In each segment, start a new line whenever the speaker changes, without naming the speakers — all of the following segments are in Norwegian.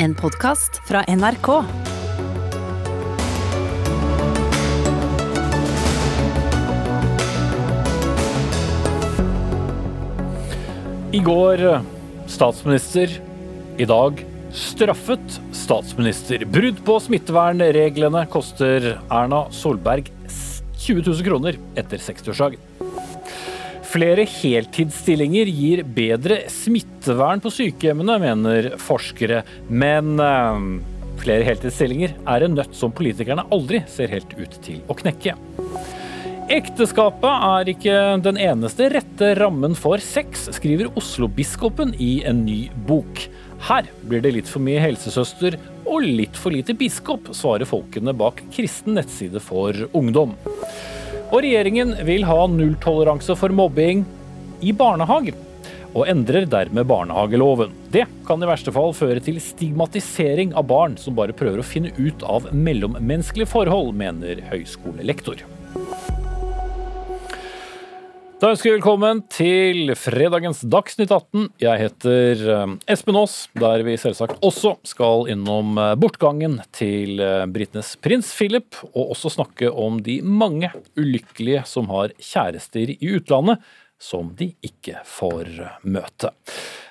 En podkast fra NRK.
I går statsminister, i dag straffet statsminister. Brudd på smittevernreglene koster Erna Solberg 20 000 kroner etter 60-årsdagen. Flere heltidsstillinger gir bedre smittevern på sykehjemmene, mener forskere. Men eh, flere heltidsstillinger er en nøtt som politikerne aldri ser helt ut til å knekke. Ekteskapet er ikke den eneste rette rammen for sex, skriver Oslo-biskopen i en ny bok. Her blir det litt for mye helsesøster og litt for lite biskop, svarer folkene bak kristen nettside for ungdom. Og regjeringen vil ha nulltoleranse for mobbing i barnehagen, og endrer dermed barnehageloven. Det kan i verste fall føre til stigmatisering av barn som bare prøver å finne ut av mellommenneskelige forhold, mener høyskolelektor. Da ønsker vi velkommen til fredagens Dagsnytt 18. Jeg heter eh, Espen Aas, der vi selvsagt også skal innom eh, bortgangen til eh, britenes prins Philip, og også snakke om de mange ulykkelige som har kjærester i utlandet som de ikke får møte.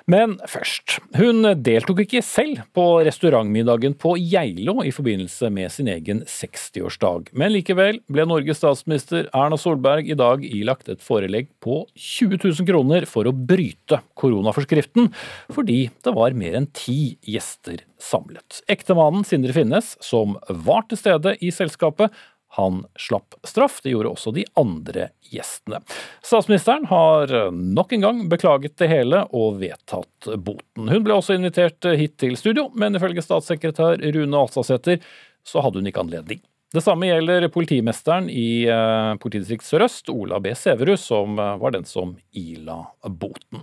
Men først. Hun deltok ikke selv på restaurantmiddagen på Geilo i forbindelse med sin egen 60-årsdag. Men likevel ble Norges statsminister Erna Solberg i dag ilagt et forelegg på 20 000 kroner for å bryte koronaforskriften, fordi det var mer enn ti gjester samlet. Ektemannen Sindre Finnes, som var til stede i selskapet, han slapp straff. Det gjorde også de andre gjestene. Statsministeren har nok en gang beklaget det hele og vedtatt boten. Hun ble også invitert hit til studio, men ifølge statssekretær Rune Alsasæter så hadde hun ikke anledning. Det samme gjelder politimesteren i uh, politidistrikt Sør-Øst, Ola B. Sæverud, som uh, var den som ila boten.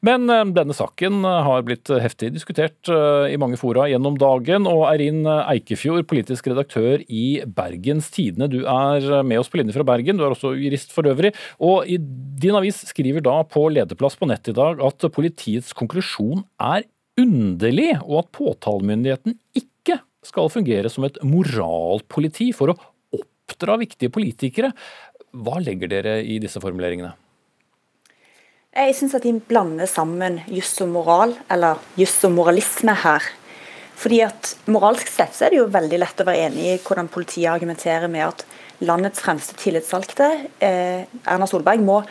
Men uh, denne saken har blitt heftig diskutert i mange fora gjennom dagen. Og Eirin Eikefjord, politisk redaktør i Bergens Tidende, du er med oss på linje fra Bergen. Du er også jurist for øvrig. Og i din avis skriver da på lederplass på nett i dag at politiets konklusjon er underlig, og at påtalemyndigheten ikke skal fungere som et moralpoliti for å oppdra viktige politikere. Hva legger dere i disse formuleringene?
Jeg syns at de blander sammen juss og moral, eller juss og moralisme her. Fordi at Moralsk sett så er det jo veldig lett å være enig i hvordan politiet argumenterer med at landets fremste tillitsvalgte, eh, Erna Solberg, må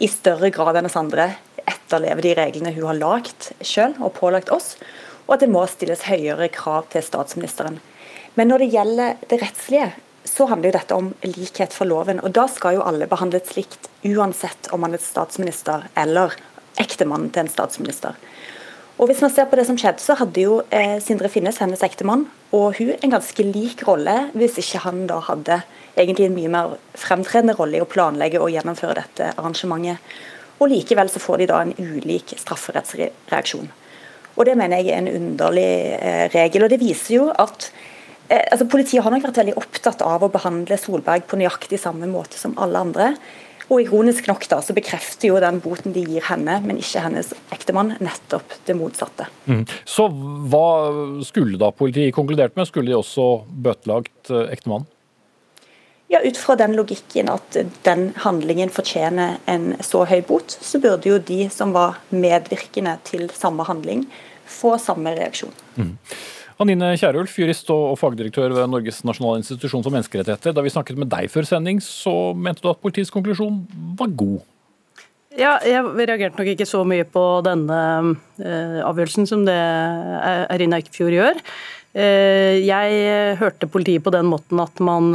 i større grad enn oss andre etterleve de reglene hun har lagd selv og pålagt oss og at det må stilles høyere krav til statsministeren. Men når det gjelder det rettslige, så handler jo dette om likhet for loven. Og da skal jo alle behandles likt, uansett om man er statsminister eller ektemannen til en statsminister. Og hvis man ser på det som skjedde, så hadde jo eh, Sindre Finnes, hennes ektemann, og hun en ganske lik rolle, hvis ikke han da hadde egentlig en mye mer fremtredende rolle i å planlegge og gjennomføre dette arrangementet. Og likevel så får de da en ulik strafferettsreaksjon. Og Det mener jeg er en underlig eh, regel. og Det viser jo at eh, altså Politiet har nok vært veldig opptatt av å behandle Solberg på nøyaktig samme måte som alle andre. Og Ironisk nok da, så bekrefter jo den boten de gir henne, men ikke hennes ektemann, nettopp det motsatte.
Mm. Så hva skulle da politiet konkludert med? Skulle de også bøtelagt eh, ektemannen?
Ja, Ut fra den logikken at den handlingen fortjener en så høy bot, så burde jo de som var medvirkende til samme handling, få samme reaksjon. Mm.
Anine Kierulf, jurist og fagdirektør ved Norges nasjonale institusjon for menneskerettigheter. Da vi snakket med deg før sending, så mente du at politiets konklusjon var god?
Ja, jeg reagerte nok ikke så mye på denne eh, avgjørelsen som det Erina Eikefjord gjør. Uh, jeg hørte politiet på den måten at man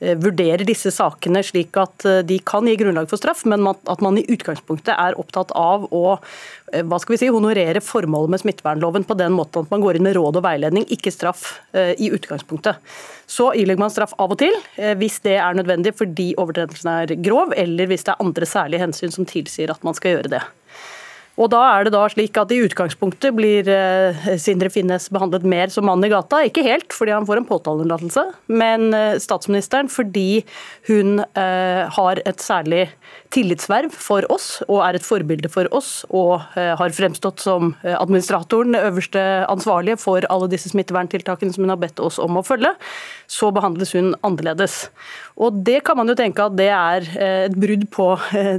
Eh, vurderer disse sakene slik at eh, de kan gi grunnlag for straff, men at man i utgangspunktet er opptatt av å eh, hva skal vi si, honorere formålet med smittevernloven på den måten at man går inn med råd og veiledning, ikke straff i utgangspunktet. Så ilegger man straff av og til, hvis det er nødvendig fordi overtredelsen er grov, eller hvis det er andre særlige hensyn som tilsier at man skal gjøre det. Og da er det da slik at i utgangspunktet blir eh, Sindre Finnes behandlet mer som mann i gata. Ikke helt, fordi han får en påtaleunnlatelse, men eh, statsministeren fordi hun eh, har et særlig tillitsverv for oss og er et forbilde for oss og har fremstått som administratoren, øverste ansvarlige for alle disse smitteverntiltakene som hun har bedt oss om å følge, så behandles hun annerledes. Og Det kan man jo tenke at det er et brudd på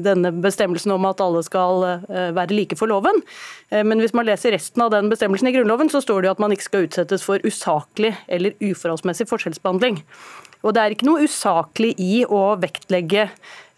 denne bestemmelsen om at alle skal være like for loven. Eh, men hvis man leser resten av den bestemmelsen i Grunnloven, så står det jo at man ikke skal utsettes for usaklig eller uforholdsmessig forskjellsbehandling. Og det er ikke noe usaklig i å vektlegge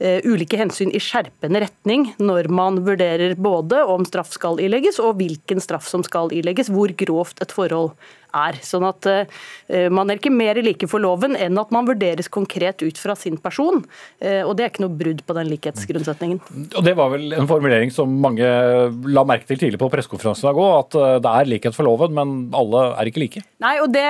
ulike hensyn i skjerpende retning når man vurderer både om straff skal ilegges og hvilken straff som skal ilegges, hvor grovt et forhold er. Sånn at uh, Man er ikke mer like for loven enn at man vurderes konkret ut fra sin person. Uh, og Det er ikke noe brudd på den likhetsgrunnsetningen.
Og Det var vel en formulering som mange la merke til tidlig på pressekonferansen i dag òg, at uh, det er likhet for loven, men alle er ikke like.
Nei, og det,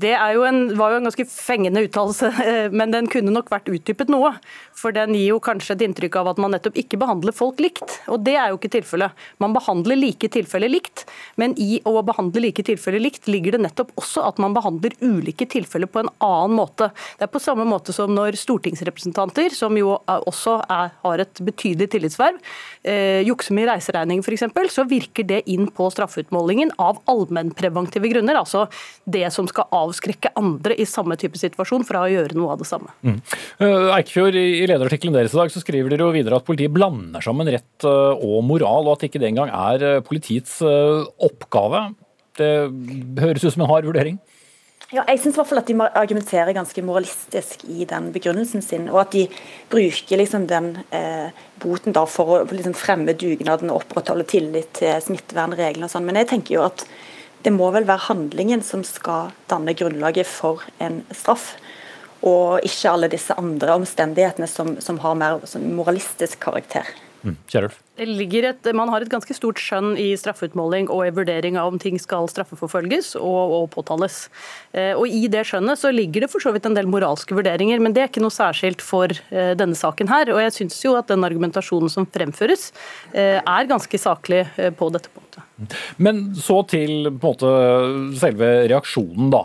det jo en, var jo en ganske fengende uttalelse, men den kunne nok vært utdypet noe. For den gir jo kanskje et inntrykk av at man nettopp ikke behandler folk likt. Og det er jo ikke tilfellet. Man behandler like tilfeller likt, men i å behandle like tilfeller tilfeller likt, ligger det nettopp også at man behandler ulike tilfeller på en annen måte. Det er på samme måte som når stortingsrepresentanter, som jo også er, har et betydelig tillitsverv, eh, jukser med reiseregninger f.eks., så virker det inn på straffeutmålingen av allmennpreventive grunner. Altså det som skal avskrekke andre i samme type situasjon fra å gjøre noe av det samme. Mm.
Uh, Eikfjord, I lederartikkelen deres i dag så skriver dere jo videre at politiet blander sammen rett uh, og moral, og at ikke det engang er uh, politiets oppgave. Det høres ut som en hard vurdering?
Ja, jeg syns at de argumenterer ganske moralistisk i den begrunnelsen sin. Og at de bruker liksom den eh, boten for å liksom fremme dugnaden og opprettholde tillit til smittevernreglene og sånn. Men jeg tenker jo at det må vel være handlingen som skal danne grunnlaget for en straff. Og ikke alle disse andre omstendighetene som, som har mer moralistisk karakter.
Mm. Kjærulf?
Et, man har et ganske stort skjønn i straffeutmåling og i vurdering av om ting skal straffeforfølges og, og påtales. Eh, og I det skjønnet så ligger det for så vidt en del moralske vurderinger, men det er ikke noe særskilt for eh, denne saken her. Og jeg syns jo at den argumentasjonen som fremføres, eh, er ganske saklig på dette punktet.
Men så til på måte selve reaksjonen, da.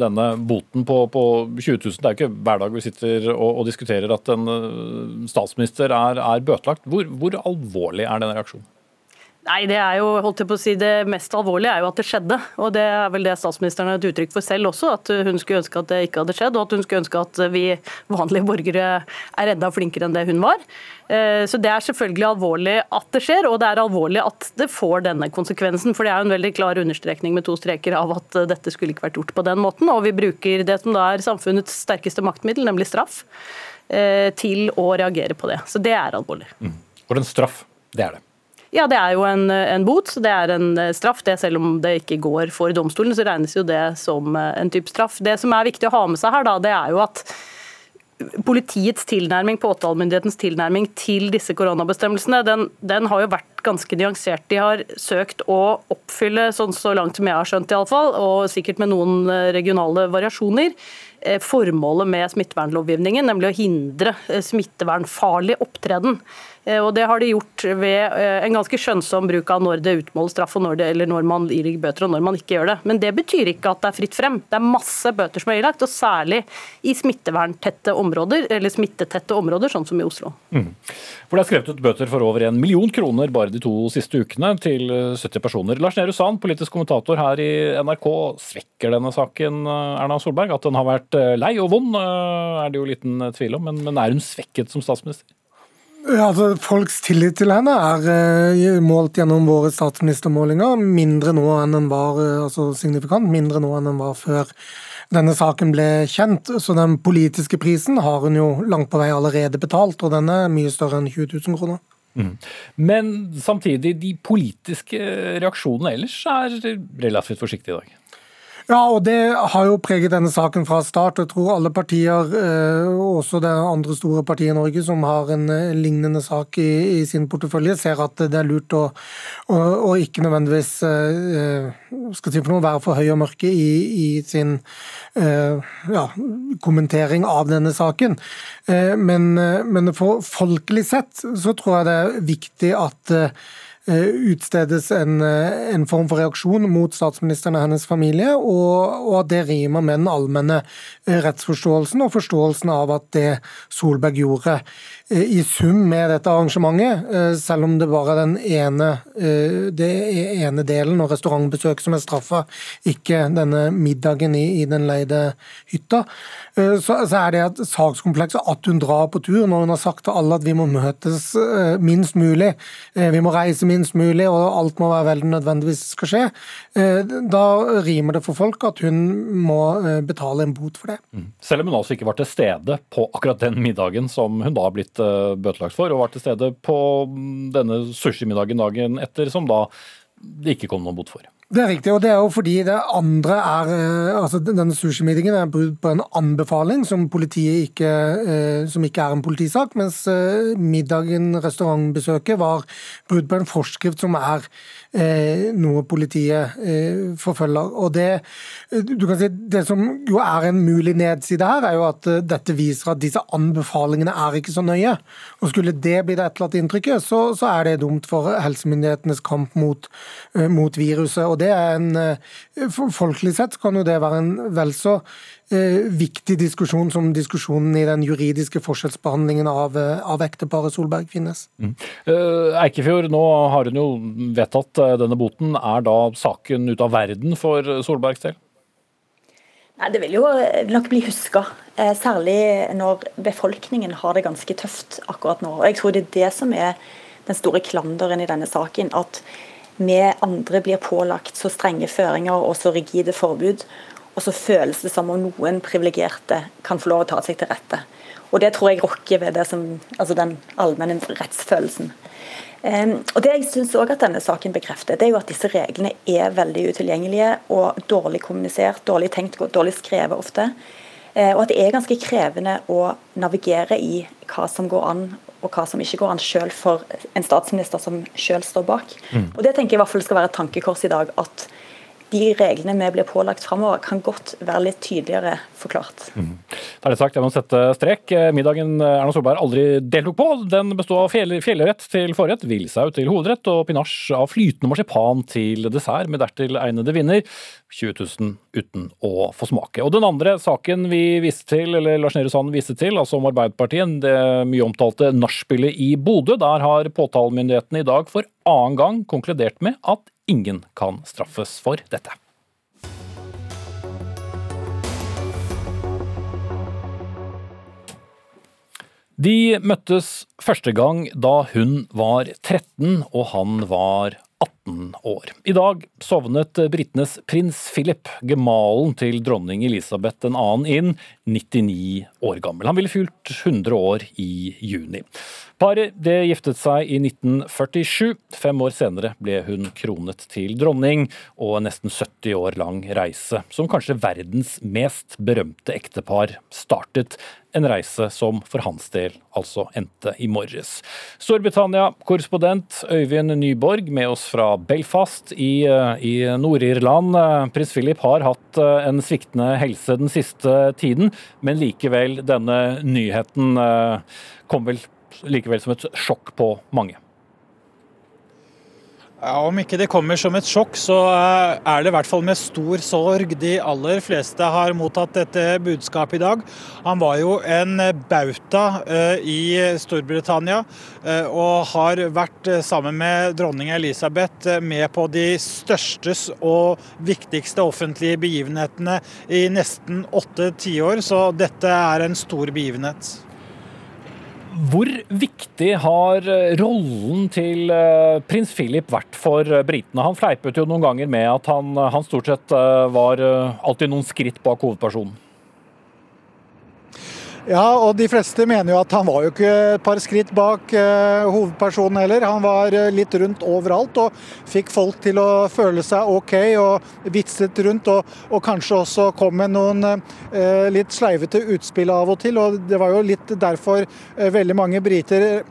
Denne boten på, på 20 000. Det er jo ikke hver dag vi sitter og, og diskuterer at en statsminister er, er bøtelagt. Hvor, hvor alvorlig alvorlig er denne reaksjonen?
Nei, Det er jo, holdt jeg på å si, det mest alvorlige er jo at det skjedde. og Det er vel det statsministeren har et uttrykk for selv også, at hun skulle ønske at det ikke hadde skjedd. Og at hun skulle ønske at vi vanlige borgere er enda flinkere enn det hun var. Eh, så Det er selvfølgelig alvorlig at det skjer, og det er alvorlig at det får denne konsekvensen. For det er jo en veldig klar understrekning med to streker av at dette skulle ikke vært gjort på den måten. Og vi bruker det som da er samfunnets sterkeste maktmiddel, nemlig straff, eh, til å reagere på det. Så det er alvorlig.
Mm. For en straff det er det.
Ja, det er jo en, en, bot, det er en eh, straff. Det Selv om det ikke går for domstolen, så regnes jo det som eh, en type straff. Det som er viktig å ha med seg her, da, det er jo at politiets tilnærming, påtalemyndighetens tilnærming til disse koronabestemmelsene, den, den, har jo vært ganske nyansert. De har søkt å oppfylle, sånn så langt som jeg har skjønt iallfall, og sikkert med noen eh, regionale variasjoner, formålet med smittevernlovgivningen, nemlig å hindre smittevernfarlig opptreden. Eh, og Det har de gjort ved eh, en ganske skjønnsom bruk av når det utmåles straff, og når, det, eller når man ilegger bøter og når man ikke gjør det. Men det betyr ikke at det er fritt frem. Det er masse bøter som er ilagt, og særlig i smitteverntette områder, eller smittetette områder, sånn som i Oslo. Mm.
For Det er skrevet ut bøter for over en million kroner bare de to siste ukene til 70 eh, personer. Lars Nehru Sand, politisk kommentator her i NRK. Svekker denne saken Erna Solberg? At den har vært lei og vond, er det jo liten tvil om, men, men er hun svekket som statsminister?
Ja, Altså, Folks tillit til henne er målt gjennom våre statsministermålinger mindre nå enn den var altså signifikant, mindre nå enn den var før denne saken ble kjent. Så den politiske prisen har hun jo langt på vei allerede betalt, og den er mye større enn 20 000 kroner. Mm.
Men samtidig, de politiske reaksjonene ellers er relativt forsiktige i dag?
Ja, og det har jo preget denne saken fra start. Jeg tror alle partier, eh, også det andre store partiet i Norge som har en eh, lignende sak i, i sin portefølje, ser at det er lurt å, å, å ikke nødvendigvis eh, skal si for noe, være for høy og mørke i, i sin ja, kommentering av denne saken. Men, men for folkelig sett så tror jeg det er viktig at utstedes en, eh, en, form for reaksjon mot statsministeren og hennes familie, og, og, at det rimer med den allmenne eh, rettsforståelsen og forståelsen av at det Solberg gjorde i sum med dette arrangementet, selv om det bare er den ene, det ene delen og restaurantbesøk som er straffa, ikke denne middagen i, i den leide hytta, så, så er det et sakskompleks at hun drar på tur når hun har sagt til alle at vi må møtes minst mulig, vi må reise minst mulig, og alt må være veldig nødvendigvis skal skje, eh, da rimer det for folk at hun må eh, betale en bot for det.
Mm. Selv om hun altså ikke var til stede på akkurat den middagen som hun da har blitt eh, bøtelagt for, og var til stede på mm, denne sushimiddagen dagen etter, som da det ikke kom noen bot for.
Det er riktig, og det er jo fordi det andre er altså Denne sushimiddagen er brudd på en anbefaling som politiet ikke, som ikke er en politisak, mens middagen, restaurantbesøket, var brudd på en forskrift som er Eh, noe politiet eh, forfølger. Og det, du kan si, det som jo er en mulig nedside her, er jo at eh, dette viser at disse anbefalingene er ikke så nøye. Og Skulle det bli det etterlatte inntrykket, så, så, er det dumt for helsemyndighetenes kamp mot, mot viruset. Og det er en, Folkelig sett kan jo det være en vel så Eh, viktig diskusjon som diskusjonen i den juridiske forskjellsbehandlingen av, eh, av ekteparet Solberg finnes. Mm.
Eh, Eikefjord, nå har hun jo vedtatt denne boten. Er da saken ute av verden for Solbergs del?
Nei, Det vil jo nok bli huska, særlig når befolkningen har det ganske tøft akkurat nå. Og Jeg tror det er det som er den store klanderen i denne saken. At vi andre blir pålagt så strenge føringer og så rigide forbud. Og så føles det som om noen privilegerte kan få lov å ta seg til rette. Og Det tror jeg rokker ved det som, altså den allmenne rettsfølelsen. Um, og Det jeg synes også at denne saken bekrefter, det er jo at disse reglene er veldig utilgjengelige og dårlig kommunisert, dårlig tenkt, dårlig skrevet ofte. Uh, og at det er ganske krevende å navigere i hva som går an og hva som ikke går an selv for en statsminister som selv står bak. Mm. Og Det tenker jeg i hvert fall skal være et tankekors i dag. at de reglene vi blir pålagt framover, kan godt være litt tydeligere forklart. Mm.
Det sagt, jeg må sette strek. Middagen Erna Solberg aldri deltok på, den bestod av fjell, fjellrett til forrett, villsau til hovedrett og pinasj av flytende marsipan til dessert, med dertil egnede vinner. 20 000 uten å få smake. Og Den andre saken vi viste til, eller Lars Nehru Sand viste til, altså om Arbeiderpartiet, det mye omtalte nachspielet i Bodø, der har påtalemyndighetene i dag for annen gang konkludert med at ingen kan straffes for dette. De møttes første gang da hun var 13 og han var 18 år. I dag sovnet britenes prins Philip, gemalen til dronning Elisabeth 2. inn, 99 år gammel. Han ville fylt 100 år i juni. Paret det giftet seg i 1947. Fem år senere ble hun kronet til dronning, og en nesten 70 år lang reise, som kanskje verdens mest berømte ektepar, startet. En reise som for hans del altså endte i morges. Storbritannia-korrespondent Øyvind Nyborg med oss fra Belfast i, eh, i Nord-Irland. Prins Philip har hatt eh, en sviktende helse den siste tiden, men likevel, denne nyheten eh, kom vel likevel som et sjokk på mange.
Ja, Om ikke det kommer som et sjokk, så eh, er det i hvert fall med stor sorg de aller fleste har mottatt dette budskapet i dag. Han var jo en bauta eh, i Storbritannia eh, og har vært sammen med dronning Elisabeth med på de største og viktigste offentlige begivenhetene i nesten åtte tiår, så dette er en stor begivenhet.
Hvor viktig har eh, rollen til eh, prins Philip vært for eh, britene? Han fleipet jo noen ganger med at han, han stort sett var alltid noen skritt bak hovedpersonen.
Ja, og de fleste mener jo at han var jo ikke et par skritt bak eh, hovedpersonen heller. Han var uh, litt rundt overalt og fikk folk til å føle seg OK og vitset rundt. Og, og kanskje også kom med noen eh, litt sleivete utspill av og til. Og det var jo litt derfor veldig mange briter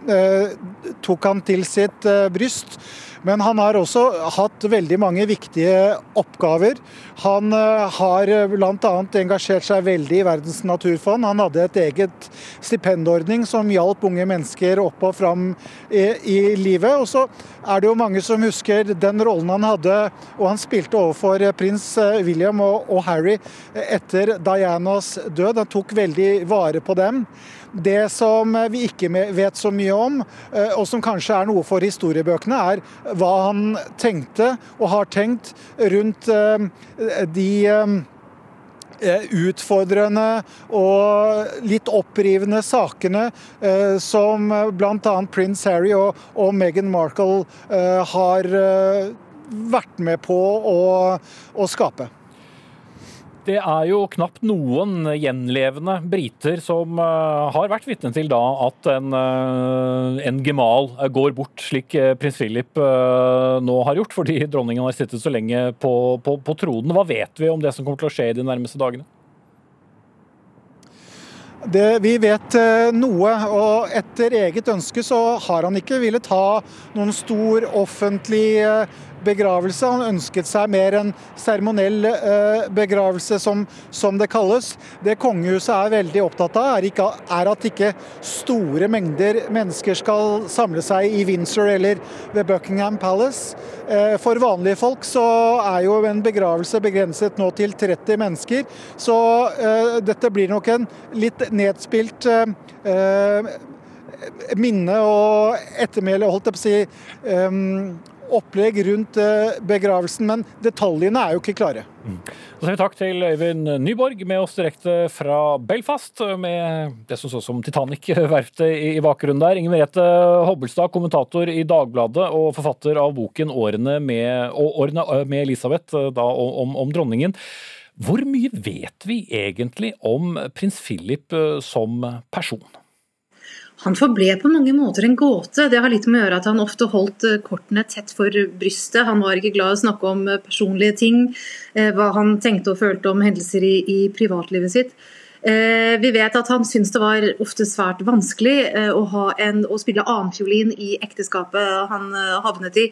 tok han til sitt bryst. Men han har også hatt veldig mange viktige oppgaver. Han eh, har eh, bl.a. engasjert seg veldig i Verdens naturfond. Han hadde et eget stipendordning som hjalp unge mennesker opp og fram i, livet. Og så er det jo mange som husker den rollen han hadde, og han spilte overfor prins eh, William og, og Harry etter Dianas død. Han tok veldig vare på dem. Det som vi ikke vet så mye om, eh, og som kanskje er noe for historiebøkene, er hva han tenkte og har tenkt rundt eh, de eh, utfordrende og litt opprivende sakene som bl.a. prins Harry og, Meghan Markle har vært med på å skape.
Det er jo knapt noen gjenlevende briter som uh, har vært vitne til da at en, uh, en gemal går bort, slik prins Philip nå har gjort, fordi dronningen har sittet så lenge på, på, på tronen. Hva vet vi om det som kommer til å skje i de nærmeste dagene?
Det, vi vet noe, og etter eget ønske så har han ikke villet ha noen stor offentlig begravelse. Han ønsket seg mer en seremoniell eh, begravelse, som, som, det kalles. Det kongehuset er veldig opptatt av, er, ikke, er, at ikke store mengder mennesker skal samle seg i Windsor eller ved Buckingham Palace. Eh, for vanlige folk så er jo en begravelse begrenset nå til 30 mennesker, så eh, dette blir nok en litt nedspilt minne og ettermæle, holdt jeg på å si, um, opplegg rundt eh, begravelsen, men detaljene er jo ikke klare.
Mm. Sier vi takk til Øyvind Nyborg med oss direkte fra Belfast, med det som så som Titanic-verftet i bakgrunnen der. Inger Merete Hobbelstad, kommentator i Dagbladet og forfatter av boken 'Årene med, årene eh, med Elisabeth', eh, da, om, om dronningen. Hvor mye vet vi egentlig om prins Philip som person?
Han forble på mange måter en gåte. Det har litt med å gjøre at han ofte holdt eh, kortene tett for brystet. Han var ikke glad i å snakke om eh, personlige ting, eh, hva han tenkte og følte om hendelser i, i privatlivet sitt. Vi vet at han syntes det var ofte svært vanskelig å, en, å spille annenfiolin i ekteskapet han havnet i.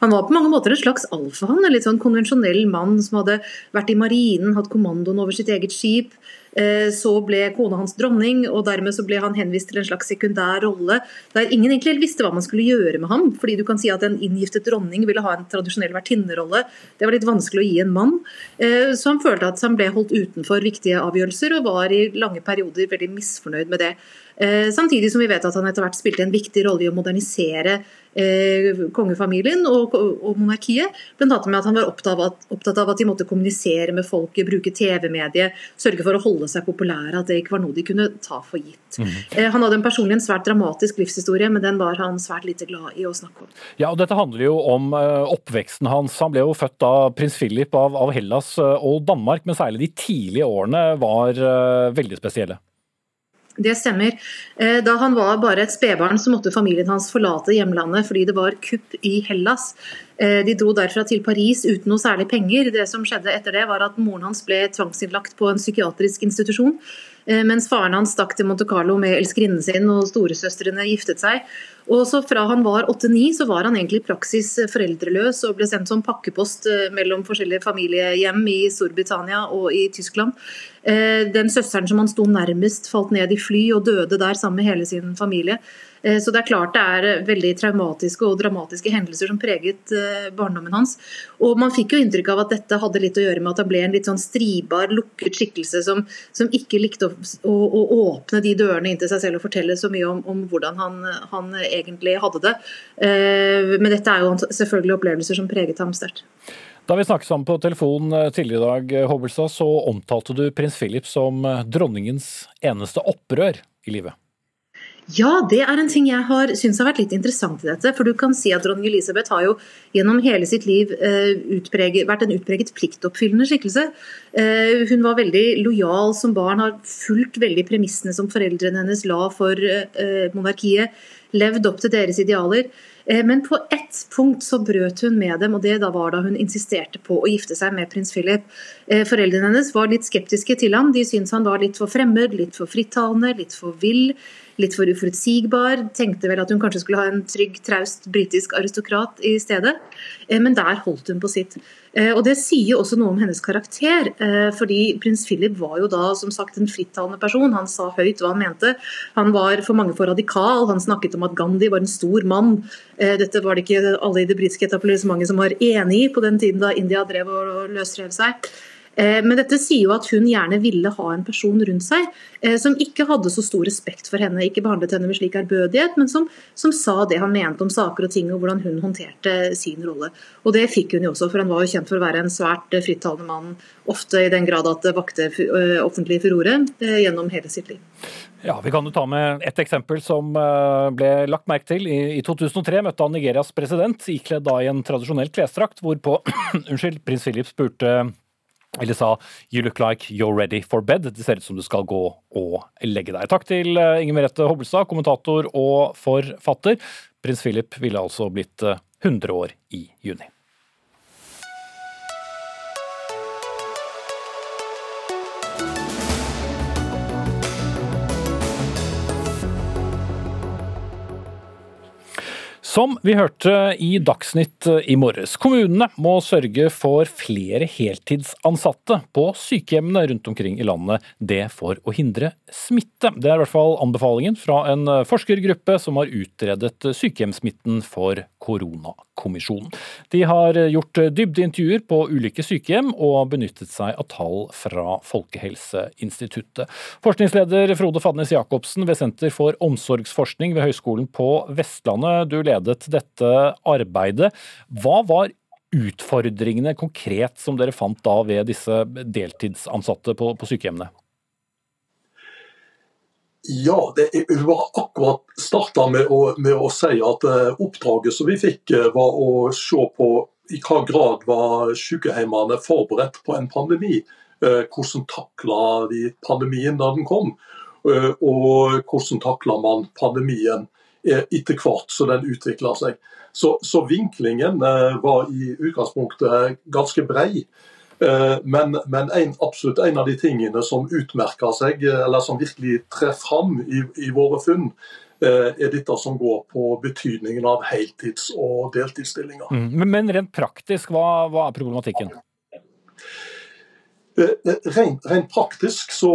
Han var på mange måter en slags alfahann, en litt sånn konvensjonell mann som hadde vært i marinen, hatt kommandoen over sitt eget skip. Eh, så ble kona hans dronning, og dermed så ble han henvist til en slags sekundær rolle der ingen egentlig visste hva man skulle gjøre med ham. fordi du kan si at en inngiftet dronning ville ha en tradisjonell vertinnerolle. Det var litt vanskelig å gi en mann. Eh, så han følte at han ble holdt utenfor viktige avgjørelser, og var i lange perioder veldig misfornøyd med det. Eh, samtidig som vi vet at han etter hvert spilte en viktig rolle i å modernisere eh, kongefamilien og, og monarkiet. Bl.a. med at han var opptatt av, at, opptatt av, at, de måtte kommunisere med folket, bruke TV-mediet, sørge for å holde seg populære. At det ikke var noe de kunne ta for gitt. Mm. Eh, han hadde en personlig en svært dramatisk livshistorie, men den var han svært lite glad i å snakke om.
Ja, og Dette handler jo om uh, oppveksten hans. Han ble jo født av prins Philip av, av Hellas og Danmark, men særlig de tidlige årene var uh, veldig spesielle.
Det stemmer. Eh, da han var bare et spedbarn, så måtte familien hans forlate hjemlandet fordi det var kupp i Hellas. Eh, de dro derfra til Paris uten noe særlig penger. Det som skjedde etter det, var at moren hans ble tvangsinnlagt på en psykiatrisk institusjon. Eh, mens faren hans stakk til Monte Carlo med elskerinnen sin og storesøstrene giftet seg. Og så Fra han var 8-9 så var han egentlig praksis foreldreløs og ble sendt som pakkepost mellom forskjellige familiehjem i Storbritannia og i Tyskland. Eh, den søsteren som han sto nærmest, falt ned i fly og døde der sammen med hele sin familie. Eh, så det er klart det er eh, veldig traumatiske og dramatiske hendelser som preget barndommen hans. Og man fikk jo inntrykk av at dette hadde litt å gjøre med at han ble en litt sånn stribar, lukket skikkelse som, som ikke likte å, å, å, åpne de dørene inn til seg selv og fortelle så mye om, om hvordan han, han, egentlig hadde det. Men dette er jo selvfølgelig opplevelser som preget ham sterkt.
Da vi snakket sammen på telefon eh, tidligere i dag, eh, Hobbelstad, så omtalte du prins Philip som eh, dronningens eneste opprør i livet.
Ja, det er en ting jeg har syns har vært litt interessant i dette. For du kan si at dronning Elisabeth har jo gjennom hele sitt liv uh, utpreget, vært en utpreget pliktoppfyllende skikkelse. Uh, hun var veldig lojal som barn, har fulgt veldig premissene som foreldrene hennes la for uh, monarkiet. Levd opp til deres idealer. Men på ett punkt så brøt hun med dem, og det da var da hun insisterte på å gifte seg med prins Philip. Foreldrene hennes var litt skeptiske til ham. De syntes han var litt for fremmed, litt for frittalende, litt for vill litt for uforutsigbar. Tenkte vel at hun kanskje skulle ha en trygg, traust britisk aristokrat i stedet. Eh, men der holdt hun på sitt. Eh, og Det sier også noe om hennes karakter. Eh, fordi prins Philip var jo da som sagt en frittalende person. Han sa høyt hva han mente. Han var for mange for radikal. Han snakket om at Gandhi var en stor mann. Dette var det ikke alle i det britiske etablissementet som var enig i på den tiden da India drev og løsrev seg. Eh, men dette sier jo at hun gjerne ville ha en person rundt seg eh, som ikke hadde så stor respekt for henne, ikke behandlet henne med slik ærbødighet, men som, som, sa det han mente om saker og ting og hvordan hun håndterte sin rolle. Og det fikk hun jo også, for han var jo kjent for å være en svært eh, frittalende mann, ofte i den grad at det vakte offentlig furore gjennom hele sitt liv.
Ja, Vi kan jo ta med et eksempel som ble lagt merke til. I 2003 møtte han Nigerias president, ikledd da i en tradisjonell klesdrakt, hvorpå unnskyld, prins Philip spurte eller sa 'You look like you're ready for bed'. Det ser ut som du skal gå og legge deg. Takk til eh, Inger Merete Hobbelstad, kommentator og forfatter. Prins Philip ville altså blitt 100 eh, år i juni. Som vi hørte i Dagsnytt i morges, kommunene må sørge for flere heltidsansatte på sykehjemmene rundt omkring i landet. Det for å hindre smitte. Det er i hvert fall anbefalingen fra en forskergruppe som har utredet sykehjemssmitten for koronakommisjonen. De har gjort dybdeintervjuer på ulike sykehjem og benyttet seg av tall fra Folkehelseinstituttet. Forskningsleder Frode Fadnes Jacobsen ved Senter for omsorgsforskning ved Høgskolen på Vestlandet. Du ledet dette arbeidet. Hva var utfordringene konkret som dere fant da ved disse deltidsansatte på, på sykehjemmene?
Ja, det var akkurat starta med, med, å si at eh, oppdraget som vi fikk, eh, var å se på i hva grad var sykehjemmene forberedt på en pandemi. Eh, hvordan takla de pandemien da den kom, og hvordan takla man pandemien etter hvert som den utvikler seg. Så, så vinklingen var i utgangspunktet ganske brei. Eh, men, men en, absolutt en av de tingene som utmerker seg, eller som virkelig trer fram i, i våre funn, eh, er dette som går på betydningen av heltids- og deltidsstillinger.
Mm, men rent praktisk, hva, hva er problematikken?
Eh, eh, rent, rent praktisk så,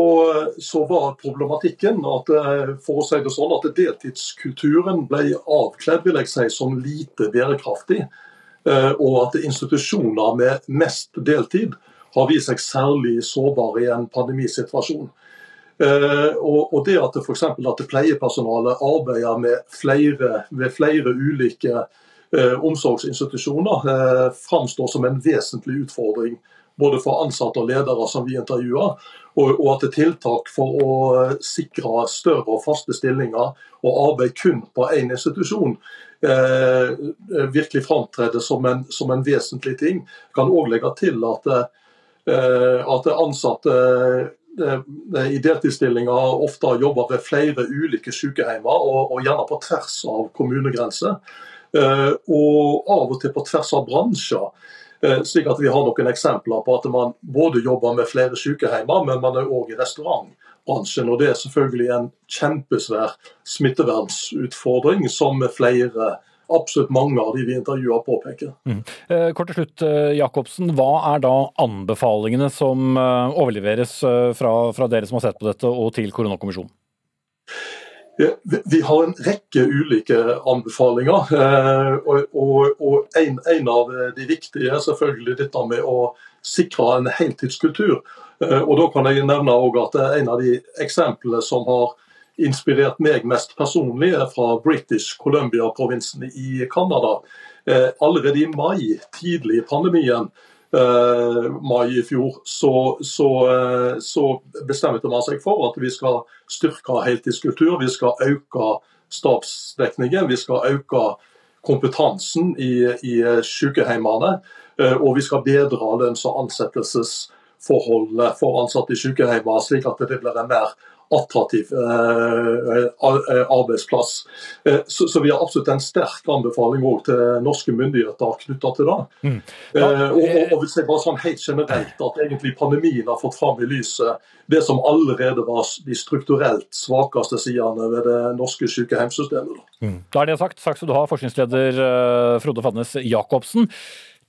så, var problematikken at eh, for å si det sånn, at deltidskulturen ble avkledd vil jeg si, som lite bærekraftig. Og at institusjoner med mest deltid har vist seg særlig sårbare i en pandemisituasjon. Og det at f.eks. at pleiepersonalet arbeider med flere, ved flere ulike omsorgsinstitusjoner, framstår som en vesentlig utfordring både for ansatte og ledere som vi intervjuer, og, at tiltak for å sikre større og faste stillinger og arbeid kun på én institusjon, eh, virkelig framtrer som, som, en vesentlig ting. Jeg kan òg legge til at, eh, at ansatte eh, i deltidsstillinger ofte jobber ved flere ulike sykehjemmer, og, og gjerne på tvers av kommunegrenser. Eh, og av og til på tvers av bransjer. Eh, slik at vi har noen eksempler på at man både jobber med flere sykehjemmer, men man er òg i restaurantbransjen. Og det er selvfølgelig en kjempesvær smittevernsutfordring som flere absolutt mange av de vi intervjuer påpeker. Mm.
Eh, kort til slutt, eh, Jacobsen. Hva er da anbefalingene som overleveres fra, fra dere som har sett på dette og til koronakommisjonen?
Vi har en rekke ulike anbefalinger. Eh, og en, en av de viktige er selvfølgelig dette med å sikre en heltidskultur. Eh, og Da kan jeg nevne at en av de eksemplene som har inspirert meg mest personlig, er fra British Columbia-provinsen i Canada. Eh, allerede i mai, tidlig i pandemien, mai i fjor, så, så, så, bestemte man seg for at vi skal styrke heltidskultur. Vi skal øke stabsdekningen, vi skal øke kompetansen i, i sykehjemmene. Og vi skal bedre lønns- og ansettelsesforholdet for ansatte i sykehjemmene, slik at det blir en mer attraktiv eh, eh, arbeidsplass. Eh, så, så, vi har absolutt en sterk anbefaling til norske myndigheter knytta til det. Mm. Da, og, og, hvis jeg bare sånn helt generelt at egentlig pandemien har fått fram i lyset det som allerede var de strukturelt svakeste sidene ved det norske sykehjemssystemet.
Mm. Da er det sagt. Takk skal du ha, forskningsleder Frode Fadnes Jacobsen.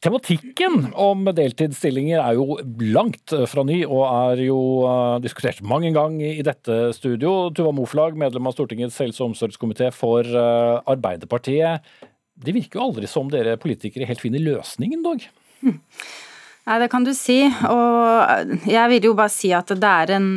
Tematikken om deltidsstillinger er jo langt fra ny, og er jo uh, diskutert mange ganger i dette studio. Tuva Moflag, medlem av Stortingets helse- og omsorgskomité for uh, Arbeiderpartiet. Det virker jo aldri som dere politikere helt finner løsningen, dog? Hm.
Nei, det kan du si. Og jeg vil jo bare si at det er en,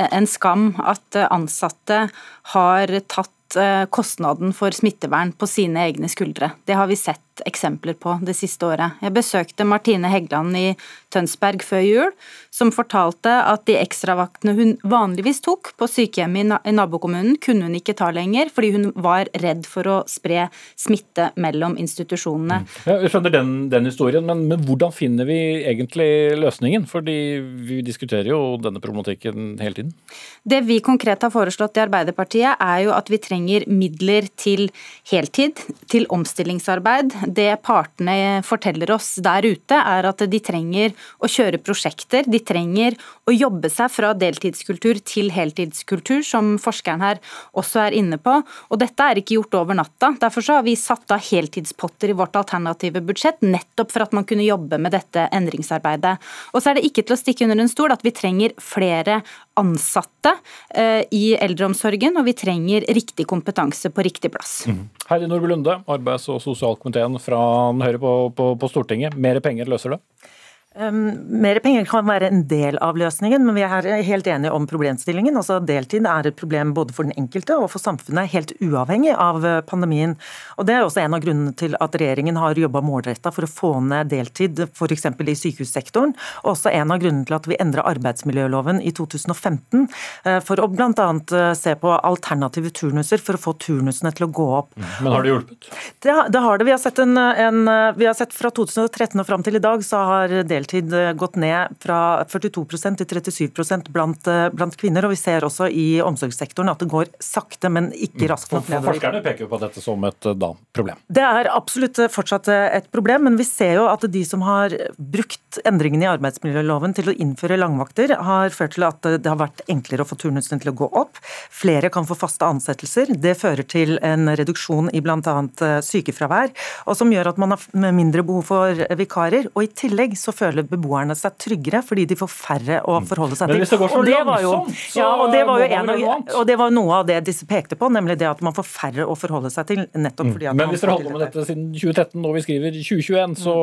en skam at ansatte har tatt kostnaden for smittevern på sine egne skuldre. Det har vi sett eksempler på det siste året. Jeg besøkte Martine Heggeland i Tønsberg før jul, som fortalte at de ekstravaktene hun vanligvis tok på sykehjemmet i nabokommunen, kunne hun ikke ta lenger, fordi hun var redd for å spre smitte mellom institusjonene.
Mm. Jeg skjønner den, den historien, men, men, hvordan finner vi egentlig løsningen? Fordi vi diskuterer jo denne problematikken hele tiden.
Det vi konkret har foreslått i Arbeiderpartiet, er jo at vi trenger midler til heltid, til omstillingsarbeid det partene forteller oss der ute, er at de trenger å kjøre prosjekter. De trenger å jobbe seg fra deltidskultur til heltidskultur, som forskeren her også er inne på. Og dette er ikke gjort over natta. Derfor har vi satt av heltidspotter i vårt alternative budsjett, nettopp for at man kunne jobbe med dette endringsarbeidet. Og så er det ikke til å stikke under en stol at vi trenger flere ansatte eh, i eldreomsorgen, og vi trenger riktig kompetanse på riktig plass. Mm.
Heidi Nordby Lunde, arbeids- og sosialkomiteen fra Høyre på, på, på Stortinget. Mer penger løser det?
Um, mer penger kan være en del av løsningen, men vi er helt enige om problemstillingen. Altså, deltid er et problem både for den enkelte og for samfunnet, helt uavhengig av eh, pandemien. Og Det er også en av grunnene til at regjeringen har jobba målretta for å få ned deltid, f.eks. i sykehussektoren. Og også en av grunnene til at vi endra arbeidsmiljøloven i 2015 eh, for å bl.a. Eh, se på alternative turnuser for å få turnusene til å gå opp.
Mm. Men har det hjulpet?
Det, det har det. Vi har, sett en, en, vi har sett fra 2013 og fram til i dag så har deltid deltid eh, gått ned fra 42% til 37 blant, eh, blant kvinner. Og vi ser også i omsorgssektoren at det går sakte, men ikke mm. raskt nok
nedover. Forskerne peker jo på dette som et eh, da, problem.
Det er absolutt fortsatt et problem, men vi ser jo at de som har brukt endringene i arbeidsmiljøloven til å innføre langvakter, har ført til at det har vært enklere å få turnusene til å gå opp. Flere kan få faste ansettelser. Det fører til en reduksjon i bl.a. sykefravær, og som gjør at man har mindre behov for vikarer. Og i tillegg så fører føler beboerne seg tryggere fordi de får færre å mm. forholde seg til.
Men hvis det går så langsomt, så ja,
og det var jo en av, og det var noe av det disse pekte på, nemlig det at man får færre å forholde seg til. nettopp mm. fordi at
Men hvis dere holder på med dette siden 2013 og vi skriver 2021, så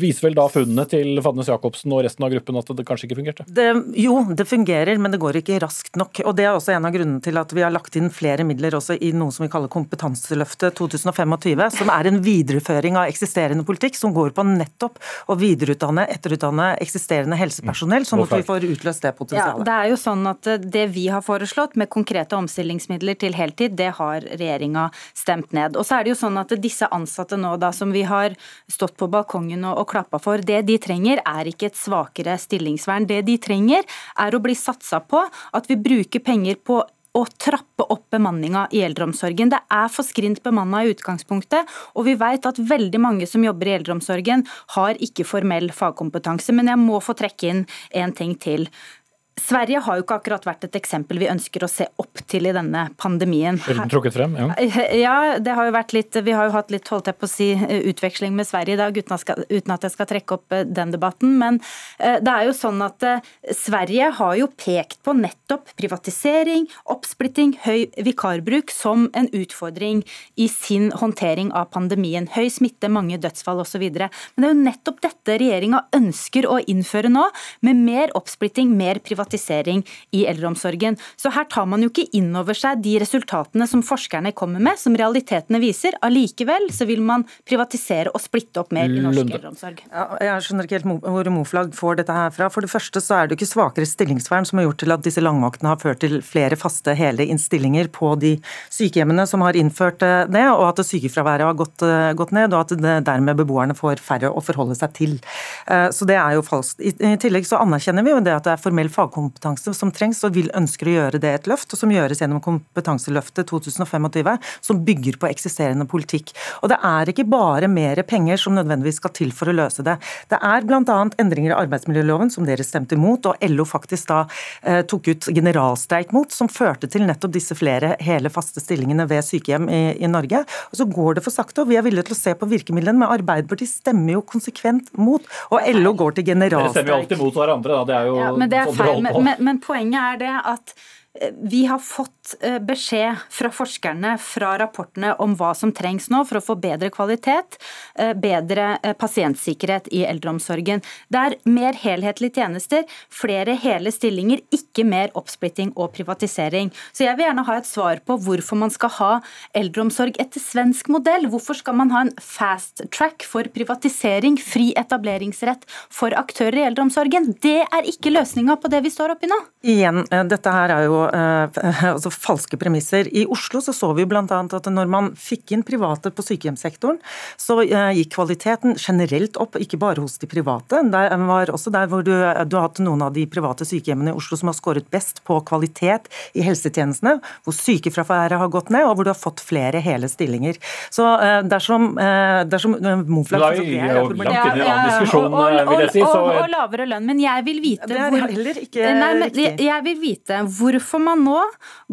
viser vel da funnene til Fadnes Jacobsen og resten av gruppen at det kanskje ikke fungerte?
Det, jo, det fungerer, men det går ikke raskt nok. Og Det er også en av grunnene til at vi har lagt inn flere midler også i noe som vi kaller Kompetanseløftet 2025, som er en videreføring av eksisterende politikk som går på nettopp å videreutdanne etterutdanne eksisterende helsepersonell, sånn at vi får utløst det potensialet.
Ja, det er jo sånn at eh, Det vi har foreslått med konkrete omstillingsmidler til heltid, det har regjeringa stemt ned. Og så er det jo sånn at Disse ansatte nå da, som vi har stått på balkongen og, og klappa for, det de trenger er ikke et svakere stillingsvern. Det de trenger er å bli satsa på at vi bruker penger på å trappe opp bemanninga i eldreomsorgen. Det er for skrint bemanna i utgangspunktet, og vi vet at veldig mange som jobber i eldreomsorgen har ikke formell fagkompetanse. Men jeg må få trekke inn en ting til. Sverige har jo ikke akkurat vært et eksempel vi ønsker å se opp til i denne pandemien.
Trukket frem, ja.
ja, det har jo vært litt, Vi har jo hatt litt holdt jeg på å si, utveksling med Sverige i dag, uten at, skal, uten at jeg skal trekke opp eh, den debatten. Men eh, det er jo sånn at eh, Sverige har jo pekt på nettopp privatisering, oppsplitting, høy vikarbruk som en utfordring i sin håndtering av pandemien. Høy smitte, mange dødsfall osv. Men det er jo nettopp dette regjeringa ønsker å innføre nå, med mer oppsplitting, mer privatisering privatisering i eldreomsorgen. Så her tar man jo ikke inn over seg de resultatene som forskerne kommer med, som realitetene viser. Allikevel så vil man privatisere og splitte opp mer i norsk
Lunde.
eldreomsorg.
Ja, jeg skjønner ikke helt hvor Moflag får dette her fra. For det første så er det jo ikke svakere stillingsvern som har gjort til at disse langvaktene har ført til flere faste hele stillinger på de sykehjemmene som har innført eh, det, og at sykefraværet har gått, eh, gått ned, og at det dermed beboerne får færre å forholde seg til. Eh, Så det er jo falskt. I i tillegg så anerkjenner vi jo det at det er formell fagkompetanse som trengs, og vil ønsker å gjøre det et løft, og som gjøres gjennom Kompetanseløftet 2025, som bygger på eksisterende politikk. Og det er ikke bare mer penger som nødvendigvis skal til for å løse det. Det er bl.a. endringer i arbeidsmiljøloven, som dere stemte imot, og LO faktisk da eh, tok ut generalstreik mot, som førte til nettopp disse flere hele faste stillingene ved sykehjem i, i Norge. Og så går det for sakte, og vi er villige til å se på virkemidlene, men Arbeiderpartiet stemmer jo konsekvent mot, og LO går til generalstreik.
Dere stemmer jo alltid mot hverandre, da. Det er jo
Ja, men det er
sånn
feil. Men, men, men poenget er det at vi har fått eh, beskjed fra forskerne fra rapportene om hva som trengs nå for å få bedre kvalitet, eh, bedre eh, pasientsikkerhet i eldreomsorgen. Det er mer helhetlige tjenester, flere hele stillinger, ikke mer oppsplitting og privatisering. Så jeg vil gjerne ha et svar på hvorfor man skal ha eldreomsorg etter svensk modell. Hvorfor skal man ha en fast track for privatisering, fri etableringsrett for aktører i eldreomsorgen? Det er ikke løsninga på det vi står oppi nå.
Igjen, dette her er jo eh, altså falske premisser. I Oslo så, så vi bl.a. at når man fikk inn private på sykehjemssektoren, så eh, gikk kvaliteten generelt opp, ikke bare hos de private. Det var også der hvor du, du har hatt noen av de private sykehjemmene i Oslo som har skåret best på kvalitet i helsetjenestene, hvor sykefraværet har gått ned, og hvor du har fått flere hele stillinger. Så eh, dersom, eh, dersom eh, Moflag
Da er vi jo langt inn i en annen diskusjon, vil jeg si,
og,
og,
og, og lavere lønn. Men jeg vil vite
Det er
hvor
heller ikke
Nei, men
riktig.
jeg vil vite hvorfor man nå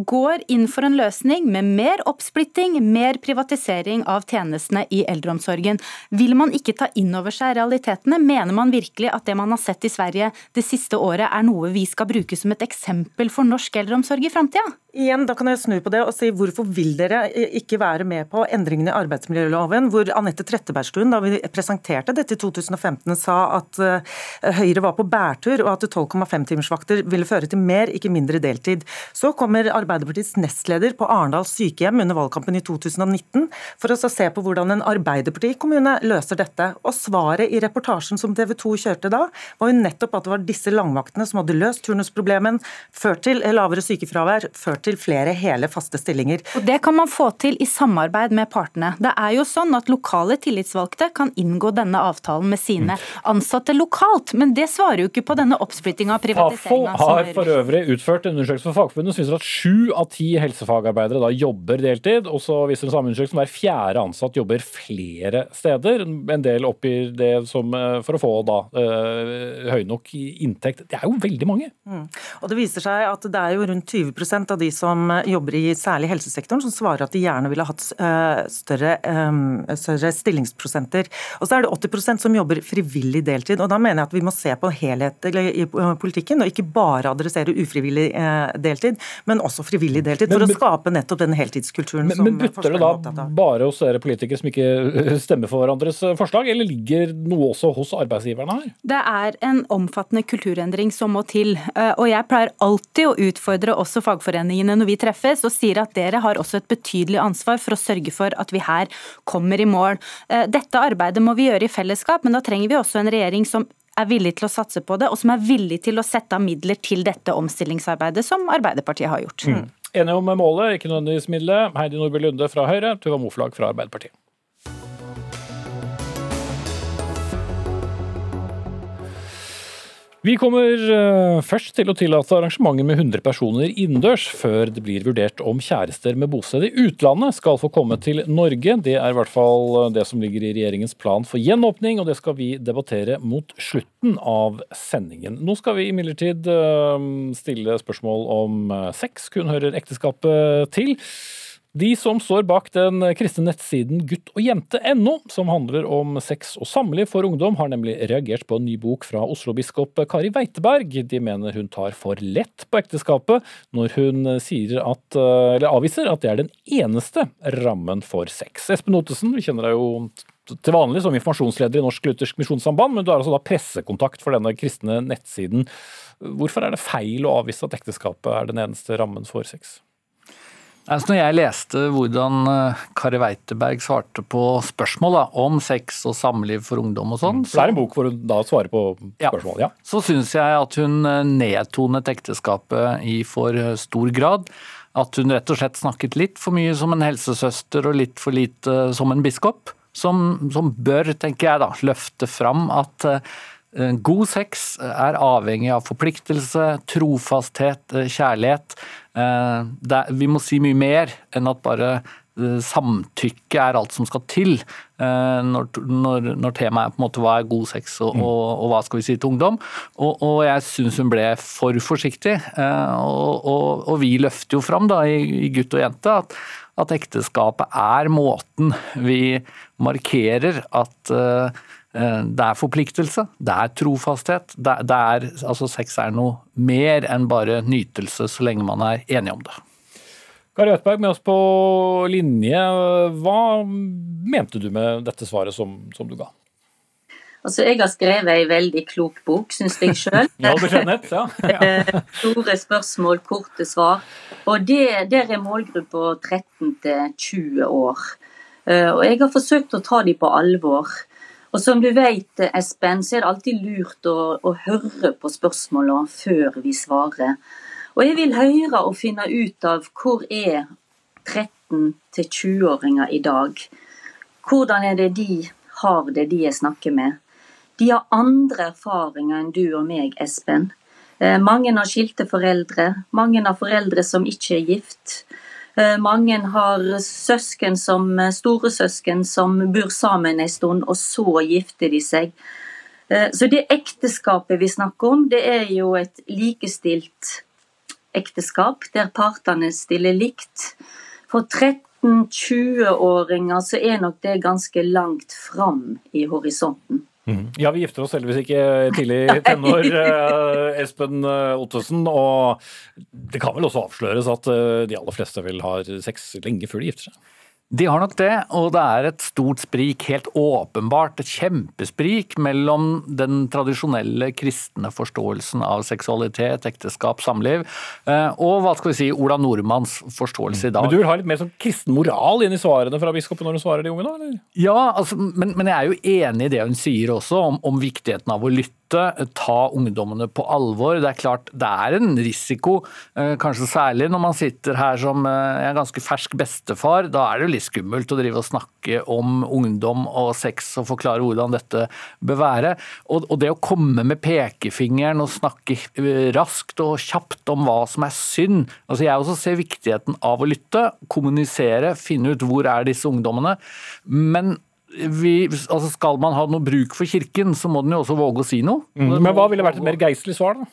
går inn for en løsning med mer oppsplitting, mer privatisering av tjenestene i eldreomsorgen. Vil man ikke ta inn over seg realitetene? Mener man virkelig at det man har sett i Sverige det siste året er noe vi skal bruke som et eksempel for norsk eldreomsorg i framtida?
Igjen, da kan jeg snu på det og si hvorfor vil dere ikke være med på endringene i arbeidsmiljøloven, hvor Anette Trettebergstuen, da vi presenterte dette i 2015, sa at eh, Høyre var på bærtur, og at 12,5-timersvakter ville føre til mer, ikke mindre deltid. Så kommer Arbeiderpartiets nestleder på Arendal sykehjem under valgkampen i 2019 for å så se på hvordan en Arbeiderpartikommune løser dette. Og svaret i reportasjen som TV 2 kjørte da, var jo nettopp at det var disse langvaktene som hadde løst turnusproblemen, ført til lavere sykefravær, ført til flere hele faste stillinger.
Og Det kan man få til i samarbeid med partene. Det er jo sånn at Lokale tillitsvalgte kan inngå denne avtalen med sine ansatte lokalt, men det svarer jo ikke på denne oppsplittinga og
Fafo
privatiseringa.
har for øvrig utført undersøkelser Fagforbundet synes at sju av ti helsefagarbeidere da jobber deltid. Og så viser den samme undersøkelsen hver fjerde ansatt jobber flere steder. En del oppgir det som eh, for å få da eh, høy nok inntekt. Det er jo veldig mange.
Og det viser seg at det er jo rundt 20% av de som jobber i særlig helsesektoren, som svarer at de gjerne ville hatt eh, større, eh, større stillingsprosenter. Og så er det 80% som jobber frivillig deltid. Og da mener jeg at vi må se på helhet i eh, politikken, og ikke bare adressere ufrivillig eh, deltid, men også frivillig deltid, for
Men-
å skape nettopp den heltidskulturen
Men,
som
men butter det da bare hos dere politikere som ikke stemmer for hverandres forslag, eller ligger noe også hos arbeidsgiverne her?
Det er en omfattende kulturendring som må til. eh, Og jeg pleier alltid å utfordre også fagforeningene når vi treffes, og sier at dere har også et betydelig ansvar for å sørge for at vi her kommer i mål. Eh, Dette arbeidet må vi gjøre i fellesskap, men da trenger vi også en regjering som er villig til å satse på det, og som er villig til å sette av midler til dette omstillingsarbeidet, som Arbeiderpartiet har gjort.
Enige om målet, ikke nødvendigvis middelet. Heidi Nordby Lunde fra Høyre, Tuva Moflag fra Arbeiderpartiet. Vi kommer eh, først til å tillate arrangementer med 100 personer innendørs, før det blir vurdert om kjærester med bosted i utlandet skal få komme til Norge. Det er i hvert fall eh, det som ligger i regjeringens plan for gjenåpning, og det skal vi debattere mot slutten av sendingen. Nå skal vi imidlertid eh, stille spørsmål om sex kun hører ekteskapet til. De som står bak den kristne nettsiden guttogjente.no, som handler om sex og samliv for ungdom, har nemlig reagert på en ny bok fra Oslo-biskop Kari Weiteberg. De mener hun tar for lett på ekteskapet når hun at, avviser at det er den eneste rammen for sex. Espen Ottesen, vi kjenner deg jo til vanlig som informasjonsleder i Norsk Luthersk Misjonssamband, men du er altså da pressekontakt for denne kristne nettsiden. Hvorfor er det feil å avvise at ekteskapet er den eneste rammen for sex?
Altså når jeg leste hvordan eh, Kari Weiteberg svarte på spørsmål da, om sex og samliv for ungdom og sånn
Så Det er en bok hvor hun da svarer på spørsmål, ja.
Så syns jeg at hun eh, nedtonet ekteskapet i for eh, stor grad. At hun rett og slett snakket litt for mye som en helsesøster og litt for lite som en biskop. Som, som bør, tenker jeg da, løfte fram at God sex er avhengig av forpliktelse, trofasthet, kjærlighet. Eh, vi må si mye mer enn at bare eh, samtykke er alt som skal til eh, når, når, når temaet er på en måte hva er god sex og, mm. og, og hva skal vi si til ungdom. Og, og jeg syns hun ble for forsiktig. Og, vi løfter jo fram da, i, i Gutt og jente at, at, ekteskapet er måten vi markerer at Eh, det er forpliktelse, det er trofasthet. Det, det er, altså Sex er noe mer enn bare nytelse, så lenge man er enige om det.
Kari Øtberg med oss på linje. Hva mente du med dette svaret som, som du ga?
Altså, Jeg har skrevet ei veldig klok bok, syns jeg sjøl.
ja, ja. ja.
Eh, store spørsmål, korte svar. Og det, Der er målgruppa 13 til 20 år. Eh, og jeg har forsøkt å ta dem på alvor. Og som du vet, Espen, så er det alltid lurt å, å høre på spørsmålene før vi svarer. Og jeg vil høre og finne ut av hvor er 13-20-åringer i dag? Hvordan er det de har det, de jeg snakker med? De har andre erfaringer enn du og meg, Espen. Eh, mange har skilte foreldre, mange har foreldre som ikke er gift. Eh, mange har søsken som eh, storesøsken som bor sammen en stund, og så gifter de seg. Eh, så det ekteskapet vi snakker om, det er jo et likestilt ekteskap, der partene stiller likt. For 13-20-åringer så er nok det ganske langt fram i horisonten.
Mm. Ja, vi gifter oss heldigvis ikke tidlig i tenår, eh, Espen eh, Ottesen. Og det kan vel også avsløres at eh, de aller fleste vil ha sex lenge før de gifter seg?
De har nok det, og det er et stort sprik, helt åpenbart. Et kjempesprik mellom den tradisjonelle kristne forståelsen av seksualitet, ekteskap, samliv, eh, og hva skal vi si, Ola Nordmanns forståelse i dag.
Men Du vil ha litt mer sånn kristen moral inn i svarene fra biskopen når hun svarer de unge, da? eller?
Ja, altså, men, men, jeg er jo enig i det hun sier også, om, om viktigheten av å lytte ta ungdommene på alvor. Det er klart det er en risiko, eh, kanskje særlig når man sitter her som eh, en ganske fersk bestefar. Da er det jo litt skummelt å drive og snakke om ungdom og sex og forklare hvordan dette bør være. Og det å komme med pekefingeren og snakke eh, raskt og kjapt om hva som er synd altså Jeg også ser viktigheten av å lytte, kommunisere, finne ut hvor er disse ungdommene. Men vi, altså skal man ha noe bruk for kirken, så må den jo også våge å si noe.
Mm. Men hva ville vært et mer geistlig svar, da?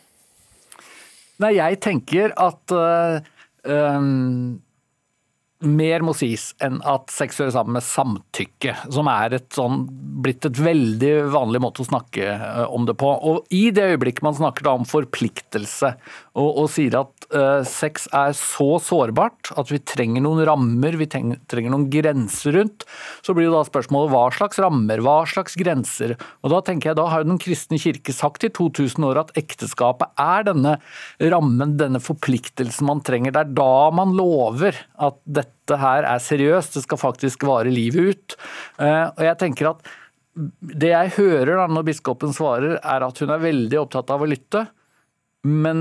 Nei, jeg tenker at uh, um, mer må sies enn at sex hører sammen med samtykke, som er et sånn, blitt et veldig vanlig måte å snakke eh, om det på. Og I det øyeblikket man snakker om forpliktelse og, og sier at sex er så sårbart at vi trenger noen rammer, vi trenger, noen grenser rundt, så blir jo da spørsmålet hva slags rammer, hva slags grenser? Og Da tenker jeg da har jo Den kristne kirke sagt i 2000 år at ekteskapet er denne rammen, denne forpliktelsen man trenger. Det er da man lover at dette her er seriøst, det skal faktisk vare livet ut. Eh, og jeg tenker at Det jeg hører da når biskopen svarer, er at hun er veldig opptatt av å lytte. Men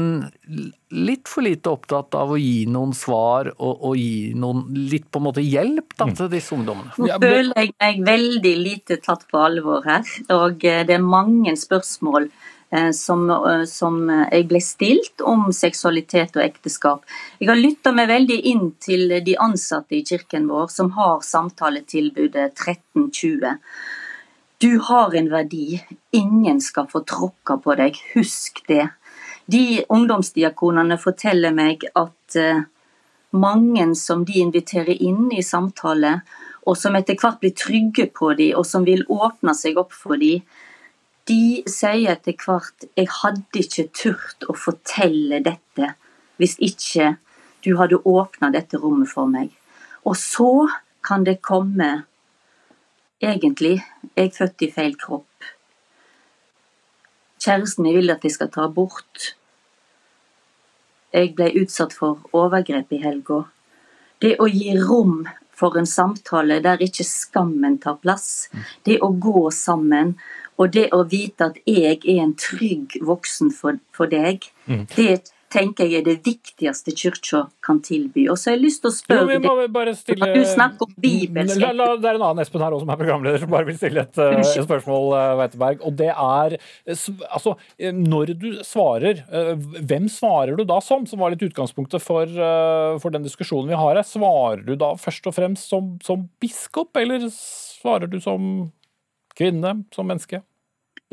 litt for lite opptatt av å gi noen svar og, og gi noen litt på en måte hjelp da, til disse ungdommene.
Nå føler jeg meg veldig lite tatt på alvor her. Og eh, det er mange spørsmål Eh, som, eh, som, jeg ble stilt om seksualitet og ekteskap. Jeg har lytta meg veldig inn til de ansatte i kirken vår som har samtaletilbudet 1320. Du har en verdi, ingen skal få tråkka på deg, husk det. De ungdomsdiakonene forteller meg at eh, mange som de inviterer inn i samtale, og som etter hvert blir trygge på dem, og som vil åpne seg opp for dem, de sier etter hvert 'jeg hadde ikke turt å fortelle dette hvis ikke du hadde åpna dette rommet for meg'. Og så kan det komme egentlig. Jeg er født i feil kropp. Kjæresten min vil at jeg skal ta abort. Jeg ble utsatt for overgrep i helga. Det å gi rom for en samtale der ikke skammen tar plass, det å gå sammen, og det å vite at jeg er en trygg voksen for, for deg,
Mm.
det tenker jeg er det viktigste kirka kan tilby. Og så har jeg lyst til å
Jo,
spørre
vi må
deg,
stille
Du snakker om bibelsk
La, la, Det er en annen Espen her også som er programleder, som bare vil stille et, eh, et spørsmål, eh, Weiteberg. Og det er eh, Altså, når du svarer, hvem svarer du da som? Som var litt utgangspunktet for, for den diskusjonen vi har her. Svarer du da først og fremst som, som biskop, eller svarer du som kvinne, som menneske?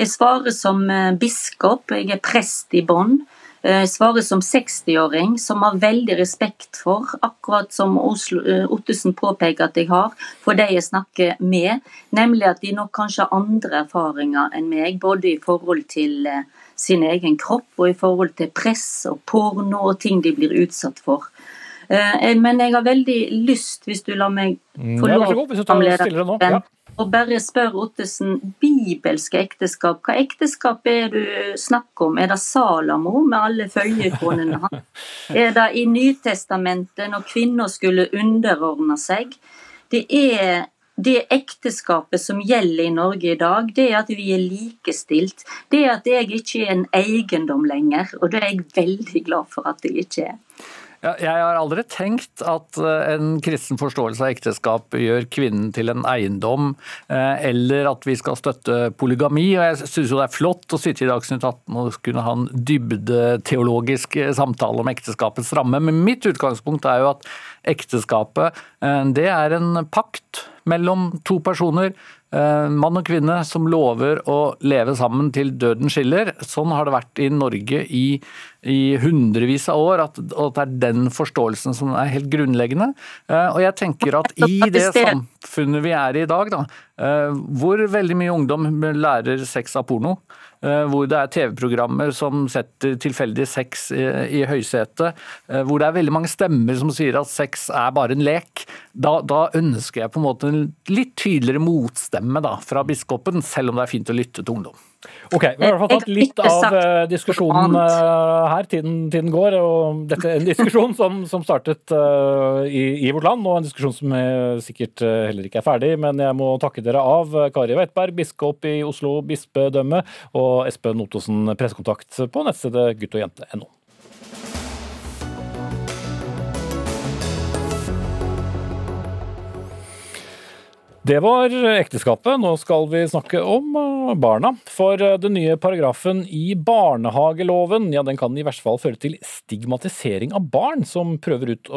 Jeg svarer som biskop, jeg er prest i Bonn. Eh, Jeg svarer som 60-åring, som har veldig respekt for, akkurat som Oslo, eh, Ottesen påpeker at jeg har, for de jeg snakker med, nemlig at de nok kanskje har andre erfaringer enn meg, både i forhold til eh, sin egen kropp og i forhold til press og porno og ting de blir utsatt for. Eh, Men jeg har veldig lyst, hvis du lar meg
Mm,
få
ja, vær
lov,
så god, hvis du tar- stiller det nå, ja.
Og bare spør Ottesen bibelske ekteskap. Hva ekteskap er du snakker om? Er det Salamo med alle følgekonene hans? Er det i Nytestamentet når kvinner skulle underordne seg? Det er det ekteskapet som gjelder i Norge i dag, det er at vi er likestilt. Det er at jeg ikke er en eiendom lenger, og det er jeg veldig glad for at jeg ikke er.
Ja, jeg har aldri tenkt at eh, en kristen forståelse av ekteskap gjør kvinnen til en eiendom, eh, eller at vi skal støtte polygami. og Jeg syns det er flott å sitte i Dagsnytt 18 og kunne ha en dybdeteologisk eh, samtale om ekteskapets ramme, men mitt utgangspunkt er jo at ekteskapet det er en pakt mellom to personer. Mann og kvinne som lover å leve sammen til døden skiller. Sånn har det vært i Norge i, i hundrevis av år, at, at det er den forståelsen som er helt grunnleggende. Eh, Og jeg tenker at i det samfunnet vi er i i dag, da, eh, hvor veldig mye ungdom lærer sex av porno, eh, hvor det er TV-programmer som setter tilfeldig sex i, i høysetet, hvor det er veldig mange stemmer som sier at sex er bare en lek, da, da ønsker jeg på en måte en litt tydeligere motstemme da, fra biskopen, selv om det er fint å lytte til ungdom.
Ok, vi har i hvert fall tatt litt av eh, diskusjonen eh, her. Tiden, tiden går. og Dette er en diskusjon som, som startet eh, i, i vårt land, og en diskusjon som sikkert heller ikke er ferdig. Men jeg må takke dere av. Kari Weitberg, biskop i Oslo bispedømme, og Espen Ottosen, pressekontakt på nettstedet guttogjente.no. Det var ekteskapet. Nå skal vi snakke om eh, barna. For eh, den nye paragrafen i barnehageloven ja, den kan i verste fall føre til stigmatisering av barn som prøver, ut,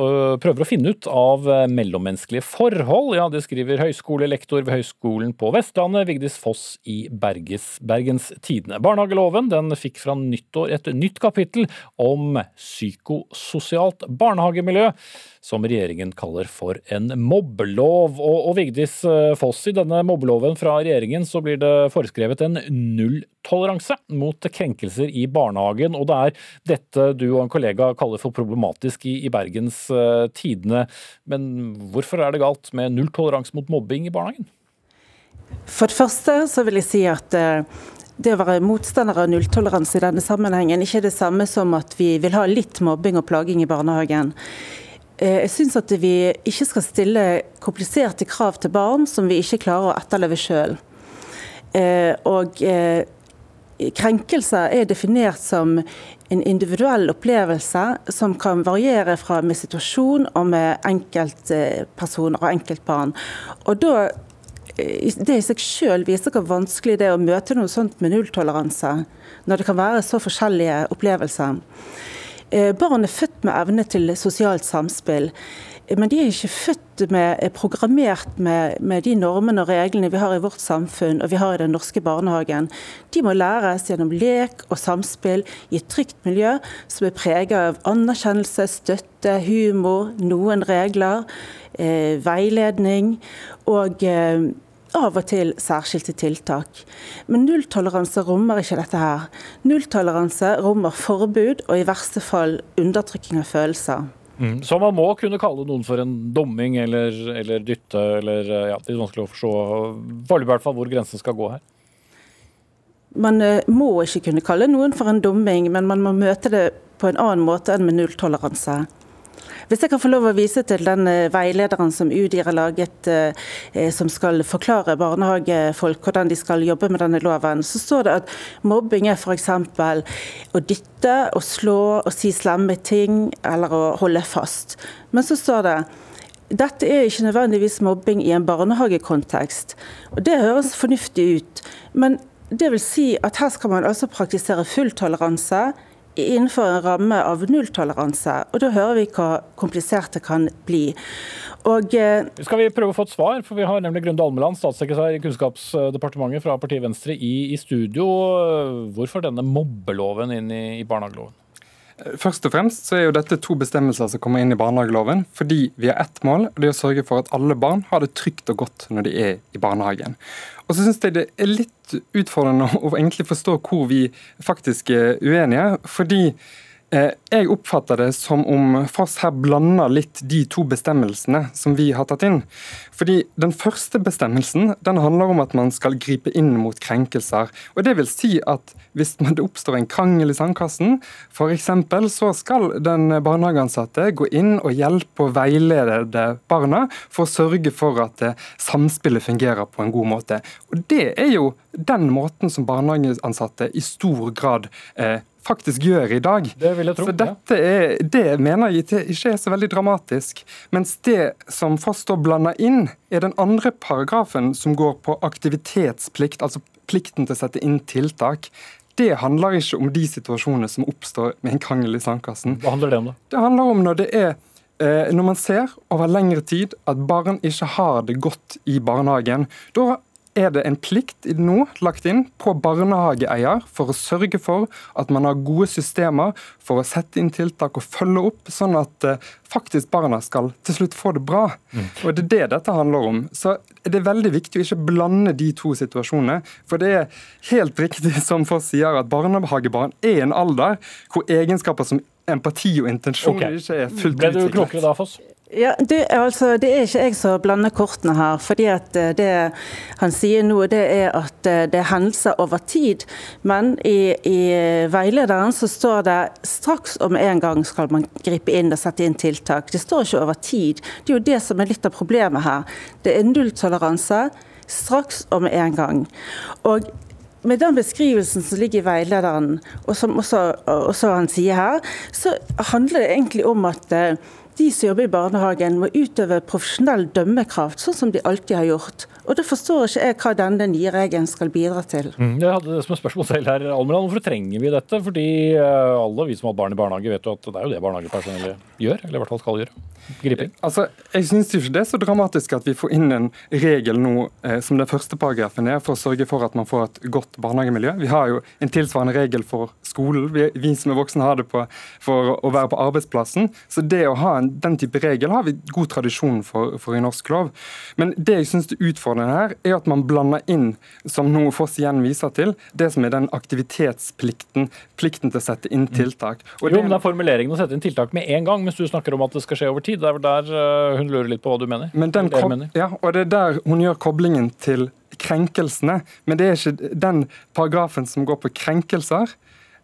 prøver å finne ut av eh, mellommenneskelige forhold. Ja, Det skriver høyskolelektor ved Høgskolen på Vestlandet, Vigdis Foss i Berges, Bergens Tidende. Barnehageloven den fikk fra nyttår et nytt kapittel om psykososialt barnehagemiljø, som regjeringen kaller for en mobbelov. Og, og Vigdis Foss, i denne mobbeloven fra regjeringen så blir det foreskrevet en nulltoleranse mot krenkelser i barnehagen. Og det er dette du og en kollega kaller for problematisk i, i Bergens uh, Tidende. Men hvorfor er det galt med nulltoleranse mot mobbing i barnehagen?
For det første så vil jeg si at uh det å være motstander av nulltoleranse i denne sammenhengen ikke er det samme som at vi vil ha litt mobbing og plaging i barnehagen. Eh, Jeg syns at vi ikke skal stille kompliserte krav til barn som vi ikke klarer å etterleve sjøl. Og eh, krenkelser er definert som en individuell opplevelse som kan variere fra med situasjon og med enkeltpersoner og enkeltbarn. Og da eh, det i seg selv viser hvor vanskelig det er å møte noe sånt med nulltoleranse, når det kan være så forskjellige opplevelser. Eh, Barn er født med evne til sosialt samspill, eh, men de er ikke født med, er programmert med, med de normene og reglene vi har i vårt samfunn og vi har i den norske barnehagen. De må læres gjennom lek og samspill i et trygt miljø som er preget av anerkjennelse, støtte, humor, noen regler, eh, veiledning og eh, av og til særskilte tiltak. Men nulltoleranse rommer ikke dette her. Nulltoleranse rommer forbud og i verste fall undertrykking av følelser.
Mm. Så man må kunne kalle noen for en domming eller, eller dytte, eller ja, det er vanskelig å forstå i hvert fall hvor grensen skal gå her.
Man må ikke kunne kalle noen for en dumming, men man må møte det på en annen måte enn med nulltoleranse. Hvis jeg kan få lov å vise til den eh, veilederen som Udir har laget, eh, eh, som skal forklare barnehagefolk hvordan de skal jobbe med denne loven, så står det at mobbing er f.eks. å dytte, å slå, å si slemme ting eller å holde fast. Men så står det dette er ikke nødvendigvis mobbing i en barnehagekontekst. Og Det høres fornuftig ut. Men det vil si at her skal man altså praktisere full toleranse innenfor en ramme av nulltoleranse. Og da hører vi hva komplisert det kan bli. Og,
eh, skal vi prøve å få et svar, for vi har nemlig Grunde Almeland, statssekretær i Kunnskapsdepartementet fra partiet Venstre i, i studio. Hvorfor denne mobbeloven inn i, i barnehageloven?
Først og fremst så er jo dette to bestemmelser som kommer inn i barnehageloven fordi vi har ett mål, og det er å sørge for at alle barn har det trygt og godt når de er i barnehagen. Og så syns jeg det er litt utfordrende å egentlig forstå hvor vi faktisk er uenige. fordi jeg oppfatter det som om Foss her blander litt de to bestemmelsene som vi har tatt inn. Fordi Den første bestemmelsen den handler om at man skal gripe inn mot krenkelser. Og det vil si at Hvis det oppstår en krangel i sandkassen, f.eks., så skal den barnehageansatte gå inn og hjelpe og veilede barna for å sørge for at eh, samspillet fungerer på en god måte. Og Det er jo den måten som barnehageansatte i stor grad eh, faktisk gjør i dag.
Det vil jeg tro,
så dette er, det mener jeg ikke er så veldig dramatisk. Mens det som da blander inn, er den andre paragrafen som går på aktivitetsplikt, altså plikten til å sette inn tiltak. Det handler ikke om de situasjonene som oppstår med en krangel i sandkassen.
Hva handler det om, da?
Det handler om når det er eh, når man ser over lengre tid at barn ikke har det godt i barnehagen. Da er det en plikt nå lagt inn på barnehageeier for å sørge for at man har gode systemer for å sette inn tiltak og følge opp, sånn at uh, faktisk barna skal til slutt få det bra. Mm. Og Det er det dette handler om. Så det er veldig viktig å ikke blande de to situasjonene. For det er helt riktig som Foss sier, at barnehagebarn er en alder hvor egenskaper som empati og intensjon okay. ikke er fullt utviklet.
Ble du klokere da, Foss?
Ja, det, altså, det, er ikke jeg som blander kortene her. fordi at eh, Det han sier nå, det er at eh, det er hendelser over tid. Men i, i veilederen så står det straks om en gang skal man gripe inn og sette inn tiltak. Det står ikke over tid. Det er jo det som er litt av problemet her. Det er nulltoleranse straks med en gang. Og med den beskrivelsen som ligger i veilederen, og som også, også han sier her, så handler det egentlig om at eh, de som jobber i barnehagen må utøve profesjonell dømmekraft, sånn som de alltid har gjort. Og Da forstår ikke jeg hva denne nye regelen skal bidra til.
Mm, jeg hadde det som et spørsmål selv her, Almeland. Hvorfor trenger vi dette? Fordi eh, alle vi som har barn i barnehage, vet jo at det er jo det barnehagepersonellet gjør. Eller i hvert fall skal gjøre. Gripe inn.
Altså, jeg syns ikke det er så dramatisk at vi får inn en regel nå eh, som den første paragrafen er, for å sørge for at man får et godt barnehagemiljø. Vi har jo en tilsvarende regel for skolen. Vi, vi som er voksne har det på, for å være på arbeidsplassen. Så det å ha en, den type regel har vi god tradisjon for, for i norsk lov. Men det jeg syns er utfordrende her, er at man blander inn, som nå Foss igjen viser til, det som er den aktivitetsplikten, plikten til å sette inn mm. tiltak.
Og jo, men det er formuleringen å sette inn tiltak med en gang, mens du snakker om at det skal skje over tid. Det er vel der uh, hun lurer litt på hva du mener?
Men den, mener. Ja, og det er der hun gjør koblingen til krenkelsene. Men det er ikke den paragrafen som går på krenkelser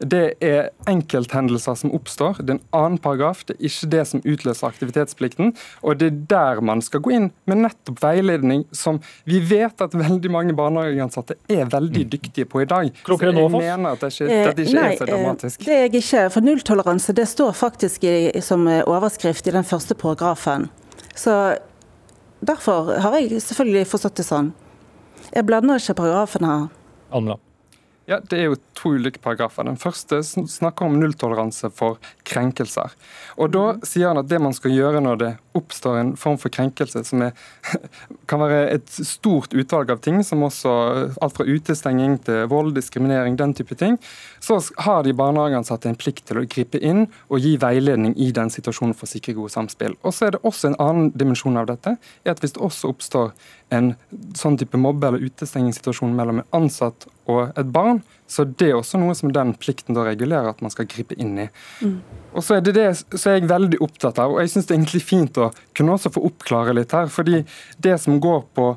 det er enkelthendelser som oppstår. Det er en annen paragraf. Det er ikke det som utløser aktivitetsplikten. Og det er der man skal gå inn med nettopp veiledning, som vi vet at veldig mange barnehageansatte er veldig mm. dyktige på i dag.
Klokere nå,
Foss? Jeg mener at det ikke, at det ikke
Nei,
er så dramatisk.
Eh, det er jeg ikke. For nulltoleranse det står faktisk i, som overskrift i den første paragrafen. Så derfor har jeg selvfølgelig forstått det sånn. Jeg blander ikke paragrafen her.
Almeland.
Ja, Det er jo to ulike paragrafer. Den første snakker om nulltoleranse for krenkelser. Og Da mhm. sier han at det man skal gjøre når det oppstår en form for krenkelse, som er, kan være et stort utvalg av ting, som også alt fra utestenging til vold, diskriminering, den type ting, så har de barnehageansatte en plikt til å gripe inn og gi veiledning i den situasjonen for å sikre gode samspill. Og så er det også en annen dimensjon av dette, er at hvis det også oppstår en sånn type mobbe- eller utestengingssituasjon mellom en ansatt og et barn, Så det er også noe som den plikten da regulerer at man skal gripe inn i. Mm. Og så er det det så er jeg veldig opptatt av, og jeg syns det er egentlig fint å kunne også få oppklare litt her. fordi det som går på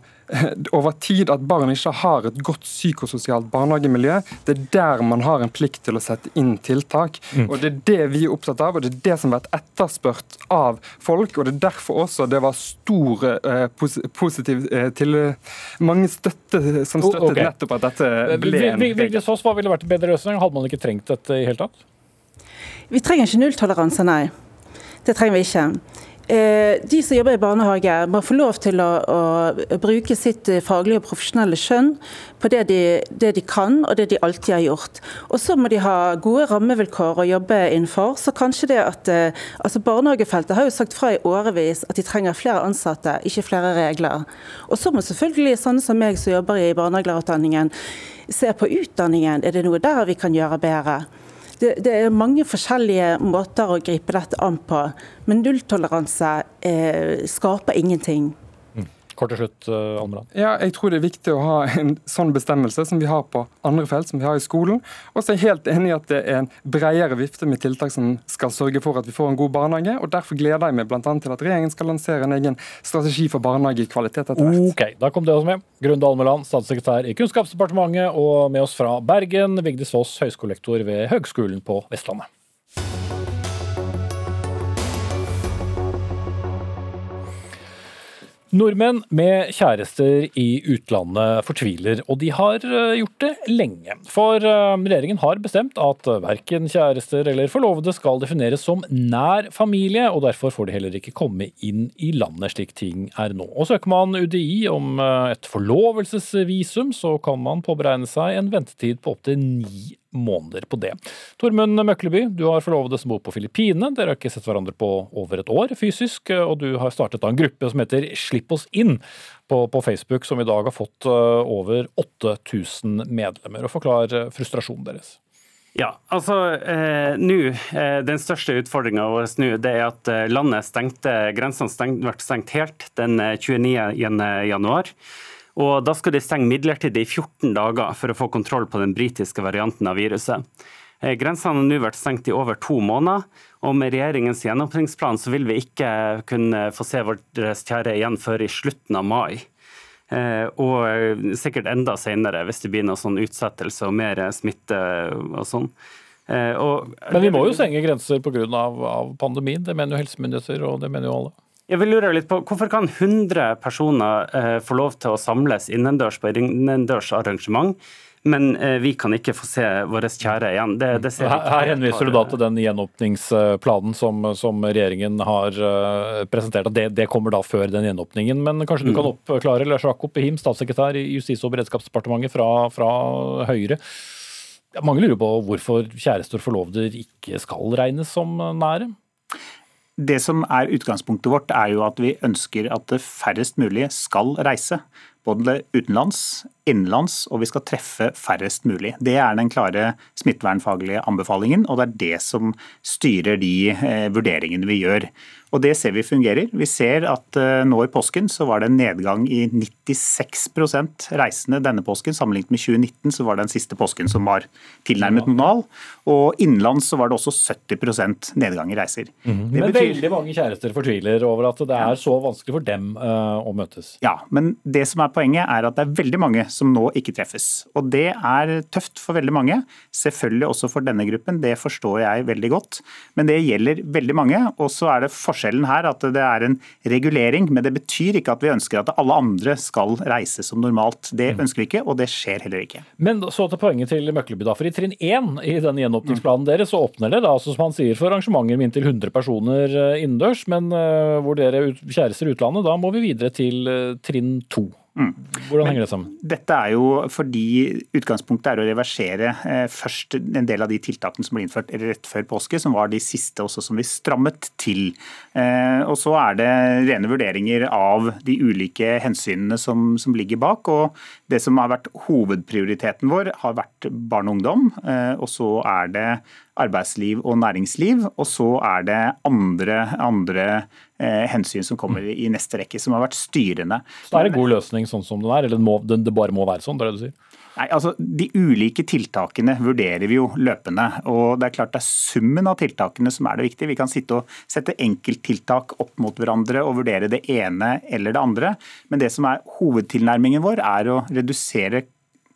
over tid at barn ikke har et godt psykososialt barnehagemiljø. Det er der man har en plikt til å sette inn tiltak. Mm. Og Det er det vi er opptatt av, og det er det som har vært etterspurt av folk. og Det er derfor også det var stor eh, positiv eh, til mange støtte som støttet okay. nettopp at dette ble en
regel. Hva ville vært en bedre løsning? Hadde man ikke trengt dette i hele tatt?
Vi trenger ikke nulltoleranse, nei. Det trenger vi ikke. Eh, de som jobber i barnehage må få lov til å, å bruke sitt eh, faglige og profesjonelle skjønn på det de, det de, kan og det de alltid har gjort. Og så må de ha gode rammevilkår å jobbe innenfor. Så kanskje det at eh, altså Barnehagefeltet har jo sagt fra i årevis at de trenger flere ansatte, ikke flere regler. Og så må selvfølgelig sånne som meg som jobber i barnehagelærerutdanningen se på utdanningen. Er det noe der vi kan gjøre bedre? Det, er mange forskjellige måter å gripe dette an på, men nulltoleranse eh, skaper ingenting.
Kort til slutt, eh, Almeland.
Ja, jeg tror det er viktig å ha en sånn bestemmelse som vi har på andre felt, som vi har i skolen. Og så er jeg helt enig i at det er en bredere vifte med tiltak som skal sørge for at vi får en god barnehage. og Derfor gleder jeg meg bl.a. til at regjeringen skal lansere en egen strategi for barnehagekvalitet etter hvert.
Ok, Da kom det også med. Grunde Almeland, statssekretær i Kunnskapsdepartementet, og med oss fra Bergen, Vigdis Foss, høyskolelektor ved Høgskolen på Vestlandet. Nordmenn med kjærester i utlandet fortviler, og de har eh, gjort det lenge. For eh, regjeringen har bestemt at verken kjærester eller forlovede skal defineres som nær familie, og derfor får de heller ikke komme inn i landet slik ting er nå. Og Søker man UDI om eh, et forlovelsesvisum, så kan man påberegne seg en ventetid på opptil ni måneder på det. Tormund Møkleby, du har forlovede som bor på Filippinene. Dere har ikke sett hverandre på over et år fysisk, og du har startet en gruppe som heter Slipp oss inn på, på Facebook, som i dag har fått eh, over 8000 medlemmer. og Forklar eh, frustrasjonen deres.
Ja, altså eh, nå, eh, Den største utfordringa vår nå det er at eh, landet stengte, grensene stengt, ble stengt helt den 29. Og Da skal de stenge midlertidig i 14 dager for å få kontroll på den britiske varianten av viruset. Eh, grensene har nå vært stengt i over to måneder, og med regjeringens gjenåpningsplan så vil vi ikke kunne få se vårt kjære igjen før i slutten av mai. Eh, og eh, sikkert enda senere, hvis det blir noe sånn utsettelse og mer smitte og sånn.
Og, Men vi må jo stenge grenser pga. pandemien, det mener jo helsemyndigheter og det mener jo alle.
Jeg vil lure litt på, Hvorfor kan 100 personer eh, få lov til å samles innendørs på innendørs arrangement, men eh, vi kan ikke få se våre kjære igjen? Det, det
her, her henviser du da til den gjenåpningsplanen som, som regjeringen har uh, presentert. det, det, kommer da før den gjenåpningen. Men kanskje du kan mm. oppklare, Lars Jakob Behim, statssekretær i Justis- og beredskapsdepartementet fra, fra Høyre. Mange lurer på hvorfor kjærester og forlovede ikke skal regnes som nære?
Det som er Utgangspunktet vårt er jo at vi ønsker at færrest mulig skal reise. Både utenlands, innenlands, og vi skal treffe færrest mulig. Det er den klare smittevernfaglige anbefalingen, og det er det som styrer de eh, vurderingene vi gjør. Og Det ser vi fungerer. Vi ser at uh, nå i påsken så var det en nedgang i 96% reisende denne påsken. Sammenlignet med 2019 så var det den siste påsken som var tilnærmet normal. Og innenlands så var det også 70% nedgang i reiser.
Mm. Men betyr... veldig mange kjærester fortviler over at det er så vanskelig for dem uh, å møtes.
Ja, men det som er poenget er at det er veldig mange som nå ikke treffes. Og det er tøft for veldig mange. Selvfølgelig også for denne gruppen, det forstår jeg veldig godt. Men det gjelder veldig mange. Og så er det forskjellen her at det er en regulering, men det betyr ikke at vi ønsker at alle andre skal reise som normalt. Det mm. ønsker vi ikke, og det skjer heller ikke.
Men så til poenget til Møkleby. da, for I trinn 1 i den gjenåpningsplanen deres så åpner det da, altså som han sier, for arrangementer med inntil 100 personer eh, innendørs. Men uh, hvor dere kjærester utlandet, da må vi videre til uh, trinn 2. Mm. Hvordan henger det sammen?
Dette er jo fordi utgangspunktet er å reversere eh, først en del av de tiltakene som ble innført rett før påske, som var de siste også som vi strammet til. Eh, og så er det rene vurderinger av de ulike hensynene som, som ligger bak. og Det som har vært hovedprioriteten vår, har vært barn og ungdom. Eh, og så er det arbeidsliv og næringsliv. Og så er det andre, andre hensyn som kommer i neste rekke, som har vært styrende.
Så er det god løsning sånn som den er, eller det, må, det bare må være sånn? det er det du sier?
Nei, altså De ulike tiltakene vurderer vi jo løpende. og Det er klart det er summen av tiltakene som er det viktige. Vi kan sitte og sette enkelttiltak opp mot hverandre og vurdere det ene eller det andre. Men det som er hovedtilnærmingen vår, er å redusere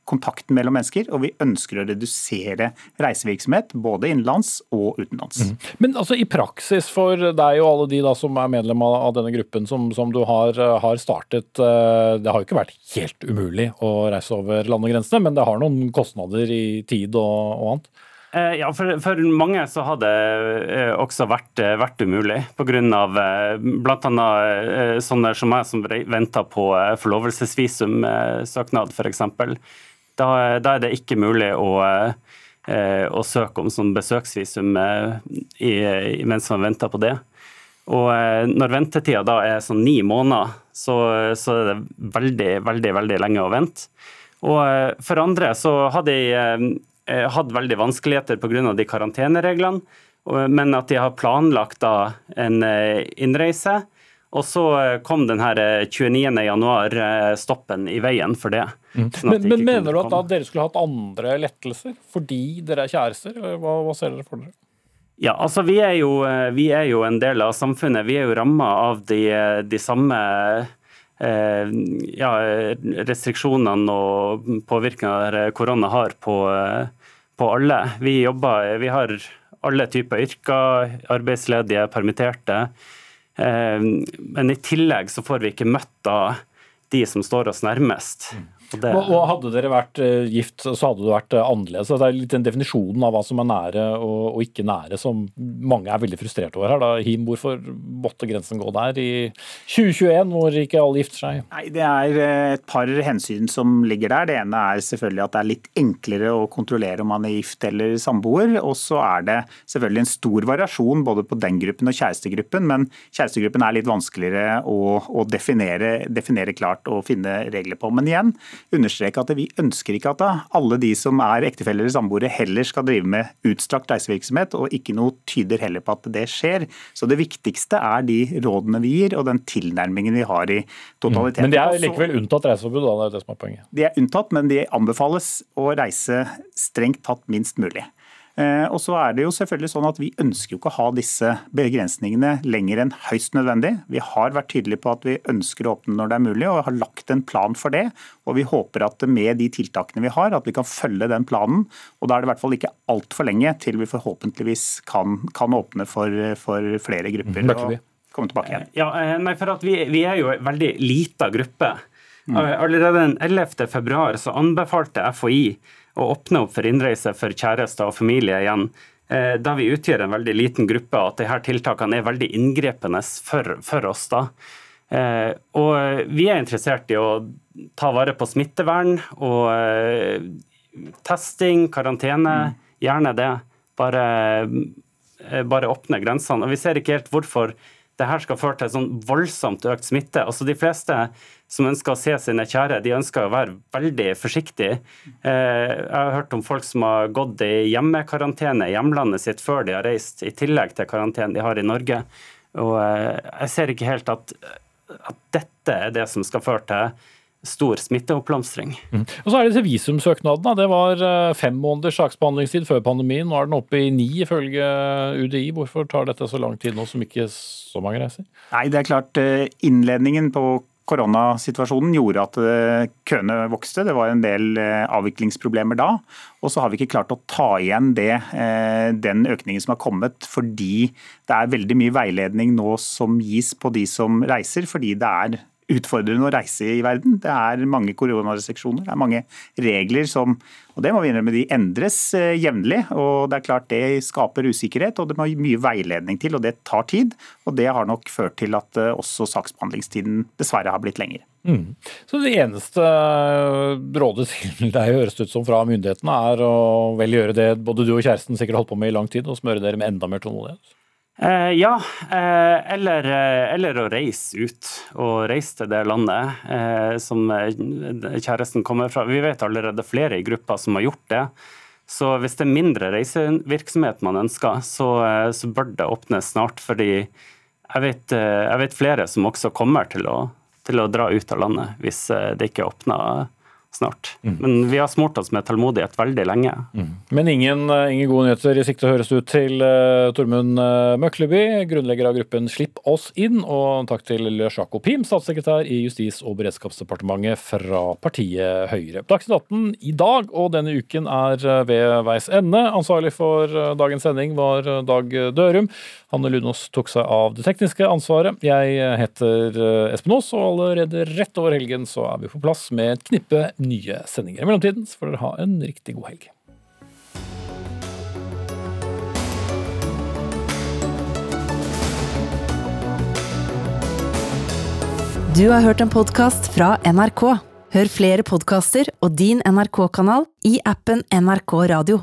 kontakten mellom mennesker, og vi ønsker å redusere reisevirksomhet både innenlands og utenlands. Mm.
Men altså i praksis for deg og alle de da som er medlem av denne gruppen som, som du har, har, startet, eh, det har jo ikke vært helt umulig å reise over landegrensene, men det har noen kostnader i tid og, og annet?
Eh, ja, for, for, mange så har det eh, også vært, vært umulig. Pga. bl.a. sånne som meg som venter på forlovelsesvisumsøknad f.eks. Da, da er det ikke mulig å, eh, å søke om sånn besøksvisum eh, i, mens man venter på det. Og eh, når ventetida da er sånn ni måneder, så, så, er det veldig, veldig, veldig lenge å vente. Og for andre så har de hatt veldig vanskeligheter pga. de karantenereglene, men at de har planlagt da en innreise og så eh, kom den her 29.1-stoppen eh, i veien for det.
Mm. Sånn men, men mener du at da dere skulle hatt andre lettelser fordi dere er kjærester? Hva, hva ser dere for dere?
Ja, altså vi er, jo, eh, vi er jo en del av samfunnet. Vi er jo ramma av de, de samme eh, ja, restriksjonene og påvirkninger korona har på, på alle. Vi jobber, vi har alle typer yrker, arbeidsledige, permitterte. Eh, men i tillegg så får vi ikke møtt da de som står oss nærmest. Mm.
Det... Og Hadde dere vært uh, gift, så hadde det vært uh, annerledes. Det er litt den definisjonen av hva som er nære og, og, ikke nære som mange er veldig frustrert over her. Da. Him, hvorfor måtte grensen gå der i 2021, hvor ikke alle gifter seg?
Nei, Det er uh, et par hensyn som ligger der. Det ene er selvfølgelig at det er litt enklere å kontrollere om man er gift eller samboer. Og så er det selvfølgelig en stor variasjon både på den gruppen og kjærestegruppen. Men kjærestegruppen er litt vanskeligere å, å definere, definere klart og finne regler på. Men igjen, understreke at vi ønsker ikke at alle de som er ektefeller eller samboere heller skal drive med utstrakt reisevirksomhet, og ikke noe tyder heller på at det skjer. Så det viktigste er de rådene vi gir og den tilnærmingen vi har i totaliteten.
Mm. Men de er likevel unntatt reiseforbud, da? Det er det som er poenget?
De er unntatt, men de anbefales å reise strengt tatt minst mulig. Eh, og så er det jo selvfølgelig sånn at Vi ønsker jo ikke å ha disse begrensningene lenger enn høyst nødvendig. Vi har vært tydelige på at vi ønsker å åpne når det er mulig, og har lagt en plan for det. Og Vi håper at med de tiltakene vi har, at vi kan følge den planen. og Da er det i hvert fall ikke altfor lenge til vi forhåpentligvis kan, kan åpne for, for, flere grupper.
Mm,
komme tilbake igjen.
Ja, eh, nei, for at vi, vi er jo en veldig lita gruppe. Mm. Allerede den 11. februar så anbefalte FHI å åpne opp for innreise for kjærester og familie igjen, eh, da vi utgjør en veldig liten gruppe, og at disse tiltakene er veldig inngripende for, for oss. da. Eh, og vi er interessert i å ta vare på smittevern og eh, testing, karantene. Mm. Gjerne det. Bare, bare åpne grensene. Og Vi ser ikke helt hvorfor det her skal føre til sånn voldsomt økt smitte. Altså De fleste som ønsker å se sine kjære, de ønsker å være veldig forsiktige. Eh, jeg har hørt om folk som har gått i hjemmekarantene i hjemlandet sitt før de har reist, i tillegg til karantenen de har i Norge. Og eh, jeg ser ikke helt at, at dette er det som skal føre til stor smitteoppblomstring.
Mm. Og så er det disse visumsøknadene. Det var eh, fem måneders saksbehandlingstid før pandemien. Nå er den oppe i ni ifølge UDI. Hvorfor tar dette så lang tid nå som ikke så mange reiser?
Nei, det er klart Innledningen på koronasituasjonen gjorde at eh, køene vokste. Det var en del eh, avviklingsproblemer da. Og så har vi ikke klart å ta igjen det, eh, den økningen som har kommet, fordi det er veldig mye veiledning nå som gis på de som reiser, fordi det er utfordrende å reise i verden. Det er mange koronarestriksjoner, det er mange regler som og det må vi innrømme, de endres eh, jevnlig. og Det er klart det skaper usikkerhet, og det må mye veiledning til, og det tar tid. og Det har nok ført til at eh, også saksbehandlingstiden dessverre har blitt lengre.
Mm. Så det eneste eh, rådet til deg høres ut som fra myndighetene er å vel gjøre det både du og kjæresten sikkert holdt på med i lang tid, og smøre dere med enda mer tålmodighet?
Eh, ja, eh, eller, eh, eller, å reise ut. Og reise til det landet eh, som eh, kjæresten kommer fra. Vi vet allerede flere i gruppa som har gjort det. Så hvis det er mindre reisevirksomhet man ønsker, så, eh, så bør det åpnes snart. Fordi jeg vet, jeg vet flere som også kommer til å, til å, dra ut av landet hvis det ikke åpner snart. Mm. Men vi har smurt oss med tålmodighet veldig lenge.
Mm. Men ingen, eh, ingen, gode nyheter i sikte høres ut til uh, Tormund uh, Møkleby, grunnlegger av gruppen Slipp oss inn, og takk til Løs Pim, statssekretær i Justis- og beredskapsdepartementet fra partiet Høyre. Dagsnytt 18 i dag og denne uken er ved veis ende. Ansvarlig for dagens sending var Dag Dørum. Hanne Lunås tok seg av det tekniske ansvaret. Jeg heter Espen Aas, og allerede rett over helgen så er vi på plass med et knippe nye sendinger. I mellomtiden så får dere ha en riktig god helg.
Du har hørt en podkast fra NRK. Hør flere podkaster og din NRK-kanal i appen NRK Radio.